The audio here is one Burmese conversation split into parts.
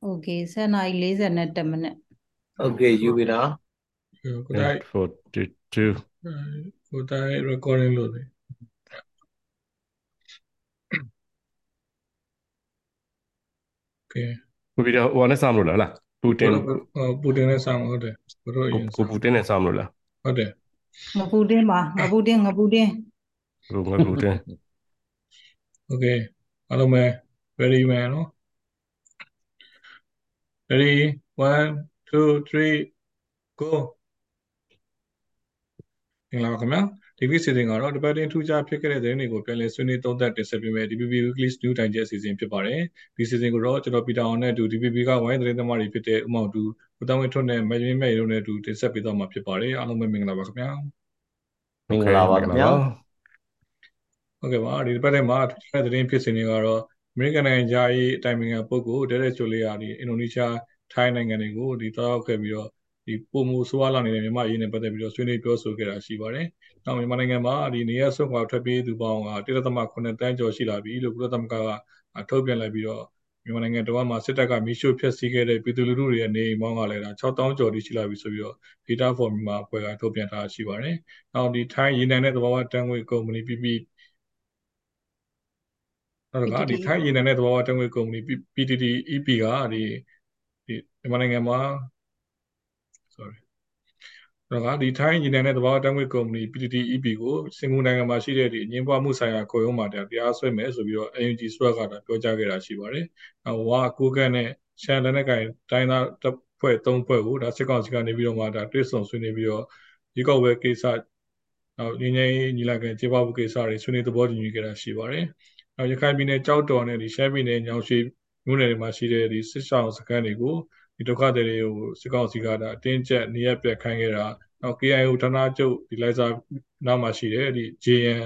Okay, 7:42 minutes. Okay, you will uh, could I 42. Uh, could I recording load? Okay. ကိုပြီးတော့ဟိုနဲ့စာမလို့လားလားပူတင်ပူတင်နဲ့စာမဟုတ်တယ်ဘုရောရင်ကိုပူတင်နဲ့စာမလို့လားဟုတ်တယ်ငပူတင်ပါငပူတင်ငပူတင်ဟိုငပူတင် Okay အားလုံးပဲ very well နော် ready 1 2 3 go မင်္ဂလာပါခင်ဗျာဒီဗီစီစဉ်ကတော့ debating ထူးခြားဖြစ်ခဲ့တဲ့သတင်းတွေကိုပြန်လည်ဆွေးနွေးသုံးသပ်တင်ဆက်ပေးမယ် DPP Weekly News Digest အစီအစဉ်ဖြစ်ပါတယ်ဒီစီစဉ်ကိုတော့ကျွန်တော်ပီတာအောင်နဲ့အတူ DPP ကဝိုင်းသတင်းသမားတွေဖြစ်တဲ့ဥမောင်တူဦးတောင်းဝင်းထွန်းနဲ့မယင်းမဲ့ရုံနဲ့အတူတင်ဆက်ပေးသွားမှာဖြစ်ပါတယ်အားလုံးပဲမင်္ဂလာပါခင်ဗျာမင်္ဂလာပါခင်ဗျာဟုတ်ကဲ့ပါဒီ debating မှာထူးခြားတဲ့သတင်းဖြစ်စဉ်တွေကတော့ American နိုင်ငံသားရေးအတိုင်ပင်ခံပုဂ္ဂိုလ်ဒဲရက်ချိုလီယာဒီအင်ဒိုနီးရှားထိုင်းနိုင်ငံတွေကိုဒီတောက်ခဲ့ပြီးတော့ဒီပုံမှုဆိုးဝါးလာနေတဲ့မြန်မာရေးနဲ့ပတ်သက်ပြီးတော့ဆွေးနွေးပြောဆိုခဲ့တာရှိပါတယ်။နောက်မြန်မာနိုင်ငံမှာဒီနေရဆွတ်ခွာထွက်ပြေးသူပေါင်းက1.8တန်းကျော်ရှိလာပြီလို့ကုလသမဂ္ဂကထုတ်ပြန်လိုက်ပြီးတော့မြန်မာနိုင်ငံတော်မှာစစ်တပ်ကမီးရှို့ဖျက်ဆီးခဲ့တဲ့ပြည်သူလူထုတွေရဲ့နေအိမ်ပေါင်းကလည်းဒါ6000ကျော်တိရှိလာပြီဆိုပြီးတော့ Data for Myanmar အဖွဲ့ကထုတ်ပြန်ထားရှိပါတယ်။နောက်ဒီထိုင်းရေနံနဲ့သဘာဝတန်ငွေကုမ္ပဏီ PP နောက်ကဒီထိုင်းရေနံနဲ့သဘာဝတန်ငွေကုမ္ပဏီ PTT EP ကဒီဒီမြန်မာနိုင်ငံမှာ sorry တော့ကဒီထိုင်းညီနယ်နဲ့တဘာတန်းငွေကုမ္ပဏီ PTTEP ကိုစင်ကာပူနိုင်ငံမှာရှိတဲ့ဒီအငင်းပွားမှုဆိုင်ရာကိုရုံးမှာတရားစွဲမယ်ဆိုပြီးတော့ AUG စွဲကတာပြောကြားခဲ့တာရှိပါတယ်။ဟိုဝါကိုကန့်နဲ့ရှန်လက်နဲ့ကင်တိုင်းသားတပ်ဖွဲ့၃ဖွဲ့ကိုဒါစစ်ကောင်စီကနေပြီးတော့မှဒါတွစ်ဆုံဆွေးနွေးပြီးတော့ဒီကောက်ဝဲကိစ္စနောက်ညီငယ်ညီလာခံကျေးပွားမှုကိစ္စတွေဆွေးနွေးသဘောတူညီခဲ့တာရှိပါတယ်။နောက် ရခိုင်ပြည်နယ်ကြောက်တော်နဲ့ဒီရှမ်းပြည်နယ်ညောင်ရွှေမြို့နယ်တွေမှာရှိတဲ့ဒီစစ်ဆောင်စခန်းတွေကိုဒီဒုက္ခသည်တွေကိုစစ်ကောင်စီကဒါအတင်းကျပ်နေရပြတ်ခိုင်းခဲ့တာနောက် KIO ဌာနချုပ်ဒီလိုက်စာနားမှာရှိတဲ့ဒီ JN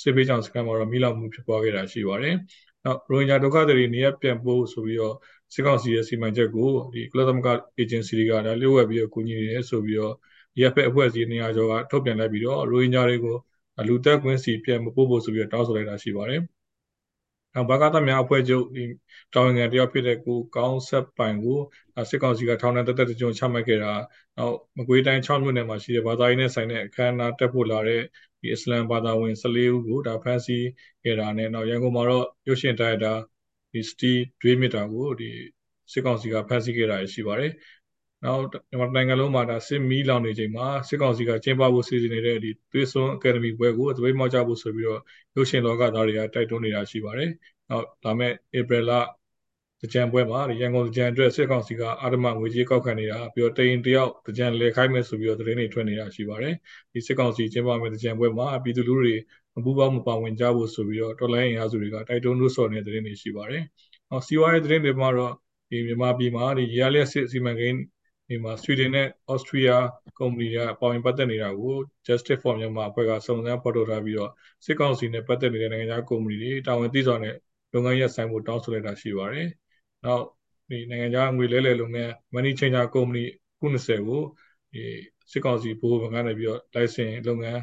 စစ်ပေးကြောင်စခန်းမှာတော့မိလောင်မှုဖြစ်ပွားခဲ့တာရှိပါတယ်။နောက်ရိုဟင်ဂျာဒုက္ခသည်တွေနေရပြန်ပို့ဆိုပြီးတော့စစ်ကောင်စီရဲ့စီမံချက်ကိုဒီကုလသမဂ္ဂအေဂျင်စီတွေကဒါလျှို့ဝှက်ပြီးတော့ကူညီနေတယ်ဆိုပြီးတော့ဒီအဖက်အဖွဲ့အစည်းနေရာကျော်ကထုတ်ပြန်လိုက်ပြီးတော့ရိုဟင်ဂျာတွေကိုလူသက်ကွင်းစီပြန်မပို့ဖို့ဆိုပြီးတော့တောင်းဆိုလိုက်တာရှိပါတယ်။ နောက်ဘာကသများအဖွဲ့ချုပ်ဒီတောင်ငယ်တယောက်ဖြစ်တဲ့ကိုကောင်းဆက်ပိုင်ကိုစစ်ကောင်စီကထောင်နဲ့တက်တက်ကြုံချမှတ်ခဲ့တာနောက်မကွေးတိုင်း6မြို့နယ်မှာရှိတဲ့ဘာသာရေးနဲ့ဆိုင်တဲ့အခမ်းအနားတက်ဖို့လာတဲ့ဒီအစ္စလမ်ဘာသာဝင်14ဦးကိုဒါဖမ်းဆီးခဲ့တာနဲ့နောက်ရန်ကုန်မှာတော့ရုပ်ရှင်ဒါရိုက်တာဒီစတီဒွေးမီတာကိုဒီစစ်ကောင်စီကဖမ်းဆီးခဲ့တာရှိပါတယ် နောက်မြန်မာနိုင်ငံလုံးမှာဒါစစ်မီးလောင်နေချိန်မှာစစ်ကောင်စီကကျင်းပဖို့စီစဉ်နေတဲ့ဒီသွေးစွန်းအကယ်ဒမီဘွဲကိုသပိတ်မှောက်ကြဖို့ဆိုပြီးတော့ရုပ်ရှင်လောကသားတွေကတိုက်တွန်းနေတာရှိပါတယ်။နောက်ဒါမဲ့ဧပြီလကြံပွဲမှာရန်ကုန်ကြံအတွက်စစ်ကောင်စီကအာဓမငွေကြေးကောက်ခံနေတာပြီးတော့တရင်တယောက်ကြံလဲခိုင်းမယ်ဆိုပြီးတော့သတင်းတွေထွက်နေတာရှိပါတယ်။ဒီစစ်ကောင်စီကျင်းပမယ့်ကြံပွဲမှာပြည်သူလူထုတွေမပူပေါင်းမပါဝင်ကြဖို့ဆိုပြီးတော့တော်လိုင်းအင်အားစုတွေကတိုက်တွန်းလို့ဆော်နေတဲ့သတင်းတွေရှိပါတယ်။နောက်စီဝါရေးသတင်းတွေမှာတော့ဒီမြန်မာပြည်မှာဒီရလျက်စစ်စီမံကိန်း ဒီမှာဆွီဒင်နဲ့ဩစတြီးယားကုမ္ပဏီကပါဝင်ပတ်သက်နေတာကို Justice for Myanmar အဖွဲ့ကစုံစမ်းဖော်ထုတ်ထားပြီးတော့စစ်ကောင်စီနဲ့ပတ်သက်နေတဲ့နိုင်ငံခြားကုမ္ပဏီတွေတာဝန်သိစွာနဲ့လုပ်ငန်းရပ်ဆိုင်ဖို့တောင်းဆိုလိုက်တာရှိပါတယ်။နောက်ဒီနိုင်ငံခြားငွေလဲလှယ်လုပ်ငန်း Money Changer ကုမ္ပဏီခု20ကိုဒီစစ်ကောင်စီဘိုးဘဏ်ကနေပြီးတော့ license လုပ်ငန်း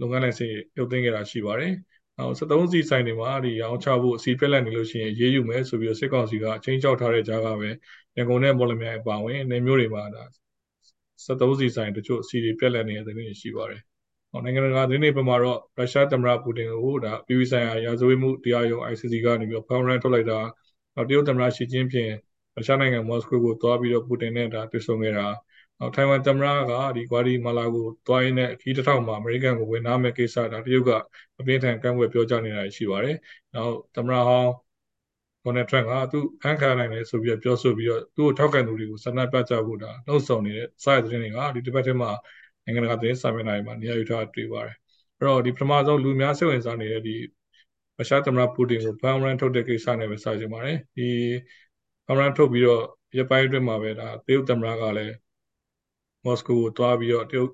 လုပ်ငန်း license ရုပ်သိမ်းခဲ့တာရှိပါတယ်။နောက်73စီဆိုင်တွေမှာဒီရောင်းချဖို့အစီပြက်လက်နေလို့ရှိရင်ရေးယူမယ်ဆိုပြီးတော့စစ်ကောင်စီကအချင်းချောက်ထားတဲ့ကြားကပဲ ရန်ကုန်နဲ့မော်လမြိုင်အပါအဝင်နေမျိုးတွေမှာဒါ73စီဆိုင်တချို့အစီတွေပြက်လက်နေတဲ့သတင်းတွေရှိပါတယ်။ဟောနိုင်ငံတကာသတင်းတွေပမာတော့ရုရှားသမ္မတပူတင်ကိုဒါပြည်ပဆိုင်ရာရာဇဝတ်မှုတရားရုံး ICC ကနေပြီးတော့ဖောင်ရန်ထုတ်လိုက်တာနောက်တရုတ်သမ္မတရှီကျင်းဖျင်ရုရှားနိုင်ငံမော်စကိုကိုသွားပြီးတော့ပူတင်နဲ့ဒါတွေ့ဆုံခဲ့တာနောက်ထိုင်ဝမ်သမ္မတကဒီဂွာဒီမာလာကိုတွိုင်းနဲ့ခီးတစ်ထောင်မှာအမေရိကန်ကိုဝင်နာမဲ့ကိစ္စဒါတရုတ်ကအပြင်းထန်ကန့်ကွက်ပြောကြားနေတာရှိပါတယ်။နောက်သမ္မတဟောင်း ဒေါ်နယ်ထရန့်ကသူဖန်ခါနိုင်တယ်ဆိုပြီးပြောဆိုပြီးတော့သူ့ကိုထောက်ခံသူတွေကိုဆန္ဒပြကြဖို့ဒါနှုတ်ဆောင်နေတဲ့စာရသတင်းတွေကဒီတစ်ပတ်ထဲမှာနိုင်ငံတကာသတင်းစာမျက်နှာတွေမှာနေရာယူထားတွေ့ပါတယ်။အဲ့တော့ဒီပထမဆုံးလူများစိတ်ဝင်စားနေတဲ့ဒီရုရှားသမ္မတပူတင်ကိုဖန်ရန်ထုတ်တဲ့ကိစ္စနဲ့ပဲစကြပါတယ်။ဒီဖန်ရန်ထုတ်ပြီးတော့ရပိုင်းအတွင်းမှာပဲဒါတရုတ်သမ္မတကလည်းမော်စကိုကိုတွားပြီးတော့တရုတ်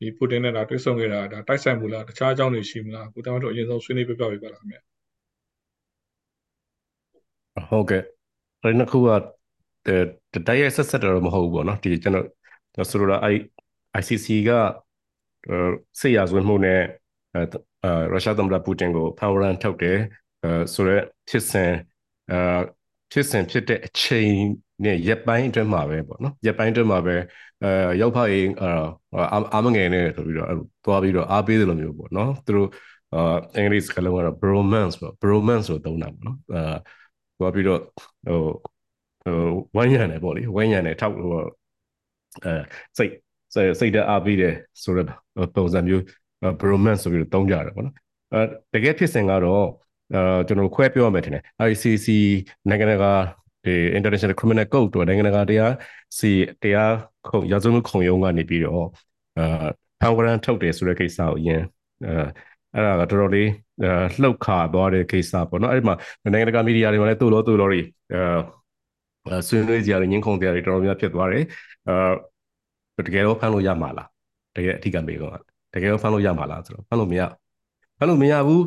ဒီပူတင်နဲ့ဒါတွေ့ဆုံခဲ့တာဒါတိုက်ဆိုင်မှုလားတခြားအကြောင်းတွေရှိမလားကိုတမတို့အရင်ဆုံးဆွေးနွေးပြပြပေးပါလားခင်ဗျ ဟုတ်ကဲ့ဒါနှစ်ခုကတိုက်ရိုက်ဆက်ဆက်တော့မဟုတ်ဘူးပေါ့နော်ဒီကျွန်တော်ဆိုလိုတာ ICC ကစစ်ရာဇဝတ်မှုနဲ့အဲရုရှားသမ္မတပူတင်ကိုဖန်ရန်ထုတ်တယ်အဲဆိုတော့ဖြစ်စဉ်အဲဖြစ်စဉ်ဖြစ်တဲ့အချိန်နဲ့ရက်ပိုင်းအတွင်းမှာပဲပေါ့နော်ရက်ပိုင်းအတွင်းမှာပဲအဲရောက်ဖတ်ရင်အာအာမငယ်နဲ့ဆိုပြီးတော့သွားပြီးတော့အားပေးတယ်လို့မျိုးပေါ့နော်သူတို့အာအင်္ဂလိပ်စကားလုံးကတော့ bromance ပေါ့ bromance ဆိုသုံးတာပေါ့နော်အာ သွားပြီးတော့ဟိုဟိုဝိုင်းရံတယ်ပေါ့လေဝိုင်းရံတယ်ထောက်ဟိုအဲစိတ်စိတ်ဓာတ်အားပေးတယ်ဆိုတော့ပုံစံမျိုး bromance ဆိုပြီးတော့သုံးကြတယ်ပေါ့နော်အဲတကယ်ဖြစ်စဉ်ကတော့အဲကျွန်တော်ခွဲပြောရမယ်ထင်တယ် ICC နိုင်ငံတကာဒီ International Criminal Court တို့နိုင်ငံတကာတရားစီတရားခုံရာဇဝတ်ခုံရုံးကနေပြီးတော့အာဖန်ဂရန်ထုတ်တယ်ဆိုတဲ့ကိစ္စကိုအရင်အဲအဲ့ဒါကတော်တော်လေး လှုပ်ခါသွားတဲ့ကိစ္စပေါ့နော်အဲ့ဒီမှာနိုင်ငံတကာမီဒီယာတွေမှာလည်းသို့လို့သို့လို့တွေအဲဆွေးနွေးကြရညှင်းခုံကြရတယ်တော်တော်များဖြစ်သွားတယ်အဲတကယ်တော့ဖမ်းလို့ရမှာလားတကယ်အထူးကမေးတော့တကယ်တော့ဖမ်းလို့ရမှာလားဆိုတော့ဖမ်းလို့မရဖမ်းလို့မရဘူး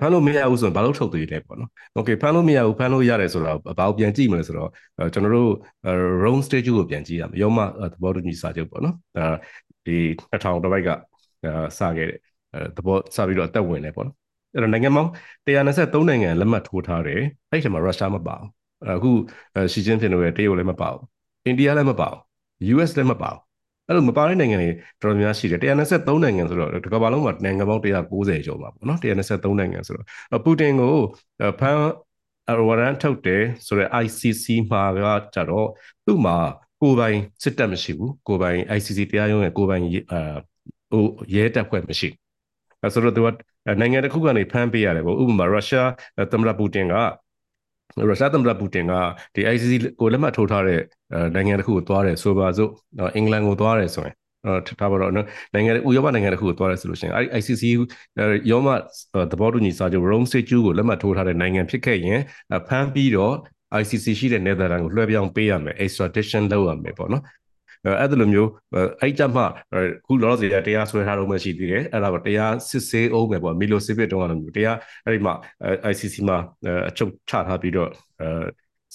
ဖမ်းလို့မရဘူးဆိုရင်ဘာလို့ထုတ်သေးလဲပေါ့နော်။ Okay ဖမ်းလို့မရဘူးဖမ်းလို့ရတယ်ဆိုတော့ဘာကိုပြန်ကြည့်မလဲဆိုတော့ကျွန်တော်တို့ Rome Statute ကိုပြန်ကြည့်ရမယ်။ရောမသဘောတူညီစာချုပ်ပေါ့နော်။အဲဒီ2000တပိုက်ကစခဲ့တဲ့သဘောစပြီးတော့အသက်ဝင်တယ်ပေါ့နော် အဲ့တော့နိုင်ငံပေါင်း123နိုင်ငံလက်မှတ်ထိုးထားတယ်အဲ့ဒီမှာရုရှားမပါဘူးအခုရှီကျင်းဖင်တို့ရဲ့တရုတ်လည်းမပါဘူးအိန္ဒိယလည်းမပါဘူး US လည်းမပါဘူးအဲ့လိုမပါတဲ့နိုင်ငံတွေတော်တော်များရှိတယ်123နိုင်ငံဆိုတော့ဒီကမ္ဘာလုံးမှာနိုင်ငံပေါင်း190ကျော်ပါပေါ့နော်123နိုင်ငံဆိုတော့ပူတင်ကိုဖမ်းဝရန်ထုတ်တယ်ဆိုတော့ ICC မှာကကြတော့သူ့မှာကိုယ်ပိုင်စစ်တပ်မရှိဘူးကိုယ်ပိုင် ICC တရားရုံးရဲ့ကိုယ်ပိုင်အာဟိုရဲတပ်ဖွဲ့မရှိအဲဆိုတော့သူက နိုင်ငံတစ်ခုကနေဖမ်းပေးရတယ်ပေါ့ဥပမာရုရှားသမ္မတပူတင်ကရုရှားသမ္မတပူတင်ကဒီ ICC ကိုလက်မှတ်ထိုးထားတဲ့နိုင်ငံတစ်ခုကိုသွားတယ်ဆိုပါစို့အင်္ဂလန်ကိုသွားတယ်ဆိုရင်အဲထားပါတော့နော်နိုင်ငံဥရောပနိုင်ငံတစ်ခုကိုသွားတယ်ဆိုလို့ရှိရင်အဲဒီ ICC ရောမသဘောတူညီစာချုပ် Rome Statute ကိုလက်မှတ်ထိုးထားတဲ့နိုင်ငံဖြစ်ခဲ့ရင်ဖမ်းပြီးတော့ ICC ရှိတဲ့ Netherlands ကိုလွှဲပြောင်းပေးရမယ် extradition လုပ်ရမယ်ပေါ့နော် အဲ့ဒါလိုမျိုးအဲ့ကြမှာခုလောလောဆယ်တရားဆွဲထားတော့မှရှိသေးတယ်အဲ့ဒါကတရားစစ်ဆေးအောင်ပဲပေါ့မီလိုစစ်ပစ်တုန်းကလိုမျိုးတရားအဲ့ဒီမှာ ICC မှာအချုပ်ချထားပြီးတော့အဲ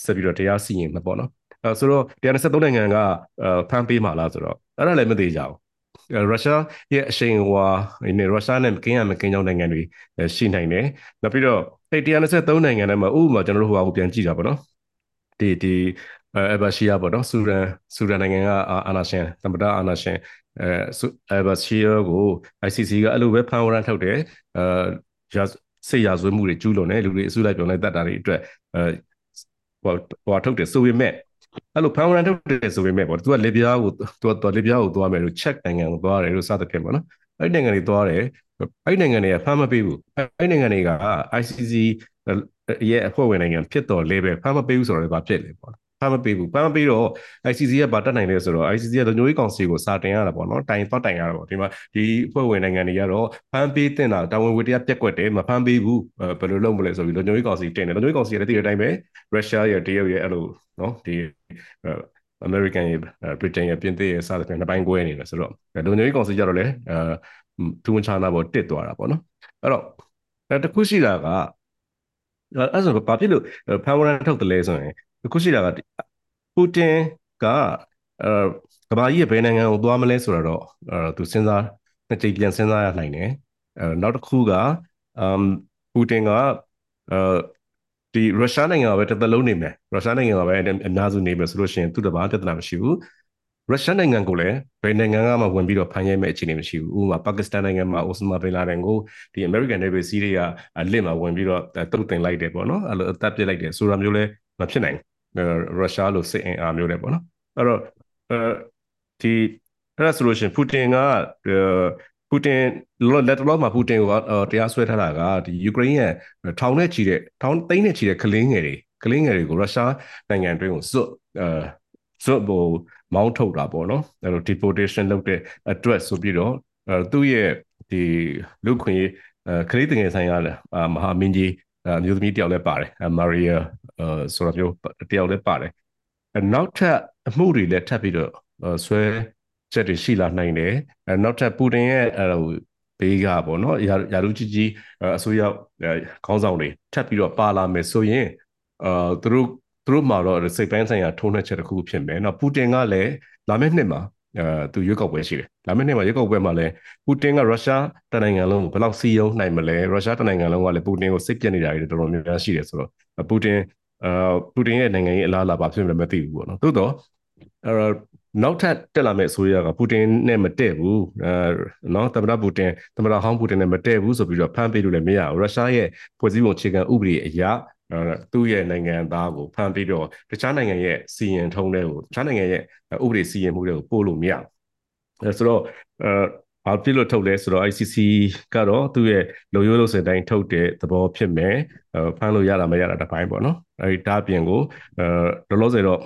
ဆက်ပြီးတော့တရားစီရင်မှာပေါ့နော်အဲဆိုတော့123နိုင်ငံကဖမ်းပေးမှာလားဆိုတော့အဲ့ဒါလည်းမသိကြဘူးရုရှားရဲ့အရှိန်ဟွာနေရုရှားနဲ့ကင်းရမကင်းကြောင်းနိုင်ငံတွေရှိနိုင်တယ်။နောက်ပြီးတော့အဲ့123နိုင်ငံထဲမှာဥပမာကျွန်တော်တို့ဟိုဟာကိုပြန်ကြည့်တာပေါ့နော်။ဒီဒီ အဲဘရှိယာပေါ့နော်ဆူဒန်ဆူဒန်နိုင်ငံကအာနာရှင်သမ္မတအာနာရှင်အဲအဲဘရှိယာကို ICC ကအဲ့လိုပဲဖန်ဝရန်ထုတ်တယ်အဲရာစိတ်ရဆွေးမှုတွေကျူးလွန်တယ်လူတွေအစုလိုက်ပြောင်းလိုက်တတ်တာတွေအတွက်အဲဟိုဟိုထုတ်တယ်ဆိုပေမဲ့အဲ့လိုဖန်ဝရန်ထုတ်တယ်ဆိုပေမဲ့ပေါ့သူကလေပြားကိုသူကလေပြားကိုသွားမယ်လို့ check နိုင်ငံကိုသွားတယ်လို့စသဖြင့်ပေါ့နော်အဲ့ဒီနိုင်ငံတွေသွားတယ်အဲ့ဒီနိုင်ငံတွေကဖမ်းမပေးဘူးအဲ့ဒီနိုင်ငံတွေက ICC ရဲ့အဖွဲ့ဝင်နိုင်ငံဖြစ်တော်လဲပဲဖမ်းမပေးဘူးဆိုတော့လည်းဘာဖြစ်လဲပေါ့ ဖမ်းမပေးဘူးဖမ်းမပေးတော့ ICC ကဘာတက်နိုင်လဲဆိုတော့ ICC ကလုံခြုံရေးကောင်စီကိုစာတင်ရတာပေါ့နော်တိုင်သွားတိုင်ရတာပေါ့ဒီမှာဒီအဖွဲ့ဝင်နိုင်ငံတွေကတော့ဖမ်းပေးတင်တာတာဝန်ဝတ္တရားပြက်ကွက်တယ်မဖမ်းပေးဘူးဘယ်လိုလုပ်မလဲဆိုပြီးလုံခြုံရေးကောင်စီတင်တယ်လုံခြုံရေးကောင်စီလည်းတည်တဲ့အတိုင်းပဲရုရှားရဲ့တရုတ်ရဲ့အဲ့လိုနော်ဒီ American ရဲ့ Britain ရဲ့ပြင်သစ်ရဲ့စသဖြင့်နှစ်ပိုင်းကွဲနေတယ်ဆိုတော့လုံခြုံရေးကောင်စီကြတော့လေအဲသူဝန်ချနာပေါ်တစ်သွားတာပေါ့နော်အဲ့တော့အဲတခုရှိတာကအဲ့ဆိုဘာဖြစ်လို့ဖန်ဝရန်ထုတ်တယ်လဲဆိုရင်အ ခုရှိတာကပူတင်ကအဲကမ္ဘာကြီးရဲ့ဘယ်နိုင်ငံကိုသွားမလဲဆိုတော့အဲသူစဉ်းစားနှစ်ကြိမ်ပြန်စဉ်းစားရနိုင်တယ်အဲနောက်တစ်ခုကအမ်ပူတင်ကအဲဒီရုရှားနိုင်ငံကပဲတစ်သက်လုံးနေမယ်ရုရှားနိုင်ငံကပဲအများစုနေမယ်ဆိုလို့ရှိရင်သူတဘာပြဿနာမရှိဘူးရုရှားနိုင်ငံကိုလည်းဘယ်နိုင်ငံကမှဝင်ပြီးတော့ဖမ်းရဲမဲ့အခြေအနေမရှိဘူးဥပမာပါကစ္စတန်နိုင်ငံမှာအိုစမာဘင်လာဒန်ကိုဒီ American Navy စီးတွေကလစ်မှာဝင်ပြီးတော့တုတ်တင်လိုက်တယ်ပေါ့နော်အဲ့လိုအသက်ပြစ်လိုက်တယ်ဆိုတာမျိုးလည်းမဖြစ်နိုင် ရုရှားလိုစစ်အင်အားမျိုးတွေပေါ့နော်အဲ့တော့အဲဒီအဲ့ဒါဆိုလို့ရှိရင်ပူတင်ကပူတင်လက်တလောမှာပူတင်ကတရားစွဲထားတာကဒီယူကရိန်းရဲ့ထောင်နဲ့ချီတဲ့ထောင်သိန်းနဲ့ချီတဲ့ကလင်းငယ်တွေကလင်းငယ်တွေကိုရုရှားနိုင်ငံတွင်းကိုစွတ်အဲစွတ်ဖို့မောင်းထုတ်တာပေါ့နော်အဲ့လို deportation လုပ်တဲ့အတွက်ဆိုပြီးတော့သူ့ရဲ့ဒီလူခွင့်ခရီးတငယ်ဆိုင်ရာမဟာမင်းကြီးအမျိုးသမီးတယောက်လည်းပါတယ်မာရီယာ ဆိုတော့မျိုးတယောက်လည်းပါတယ်နောက်ထပ်အမှုတွေလည်းထပ်ပြီးတော့ဆွဲချက်တွေရှိလာနိုင်တယ်နောက်ထပ်ပူတင်ရဲ့အဲဟိုဘေးကပေါ့နော်ရာရာလူကြီးကြီးအစိုးရခေါင်းဆောင်တွေထပ်ပြီးတော့ပါလာမယ်ဆိုရင်အာသူတို့သူတို့မှာတော့စိတ်ပိုင်းဆိုင်ရာထုံးနှက်ချက်တစ်ခုဖြစ်မယ်။နော်ပူတင်ကလည်းလာမယ့်နှစ်မှာအဲသူရွေးကောက်ပွဲရှိတယ်။လာမယ့်နှစ်မှာရွေးကောက်ပွဲမှာလည်းပူတင်ကရုရှားတနိုင်ငံလုံးကိုဘယ်လောက်စီးယုံနိုင်မလဲ။ရုရှားတနိုင်ငံလုံးကလည်းပူတင်ကိုစိတ်ပြက်နေတာတွေတော်တော်များများရှိတယ်ဆိုတော့ပူတင် အာပူတင်ရဲ့နိုင်ငံရေးအလားအလာဘာဖြစ်မလဲမသိဘူးပေါ့နော်သို့တော့အဲနောက်ထပ်တက်လာမယ့်အစိုးရကပူတင်နဲ့မတည့်ဘူးအဲနော်သမ္မတပူတင်သမ္မတဟောင်းပူတင်နဲ့မတည့်ဘူးဆိုပြီးတော့ဖမ်းပေးလို့လည်းမရဘူးရုရှားရဲ့ဖွဲ့စည်းပုံအခြေခံဥပဒေအရသူ့ရဲ့နိုင်ငံသားကိုဖမ်းပြီးတော့တခြားနိုင်ငံရဲ့စီရင်ထုံးတွေကိုတခြားနိုင်ငံရဲ့ဥပဒေစီရင်မှုတွေကိုပို့လို့မရဘူးအဲဆိုတော့အဲ ဘာဖြစ်လို့ထုတ်လဲဆိုတော့ ICC ကတော့သူ့ရဲ့လုံရိုးလို့စင်တိုင်းထုတ်တဲ့သဘောဖြစ်မယ်ဖမ်းလို့ရတာမရတာတစ်ပိုင်းပေါ့နော်အဲဒီဒါအပြင်ကိုအဲလောလောဆယ်တော့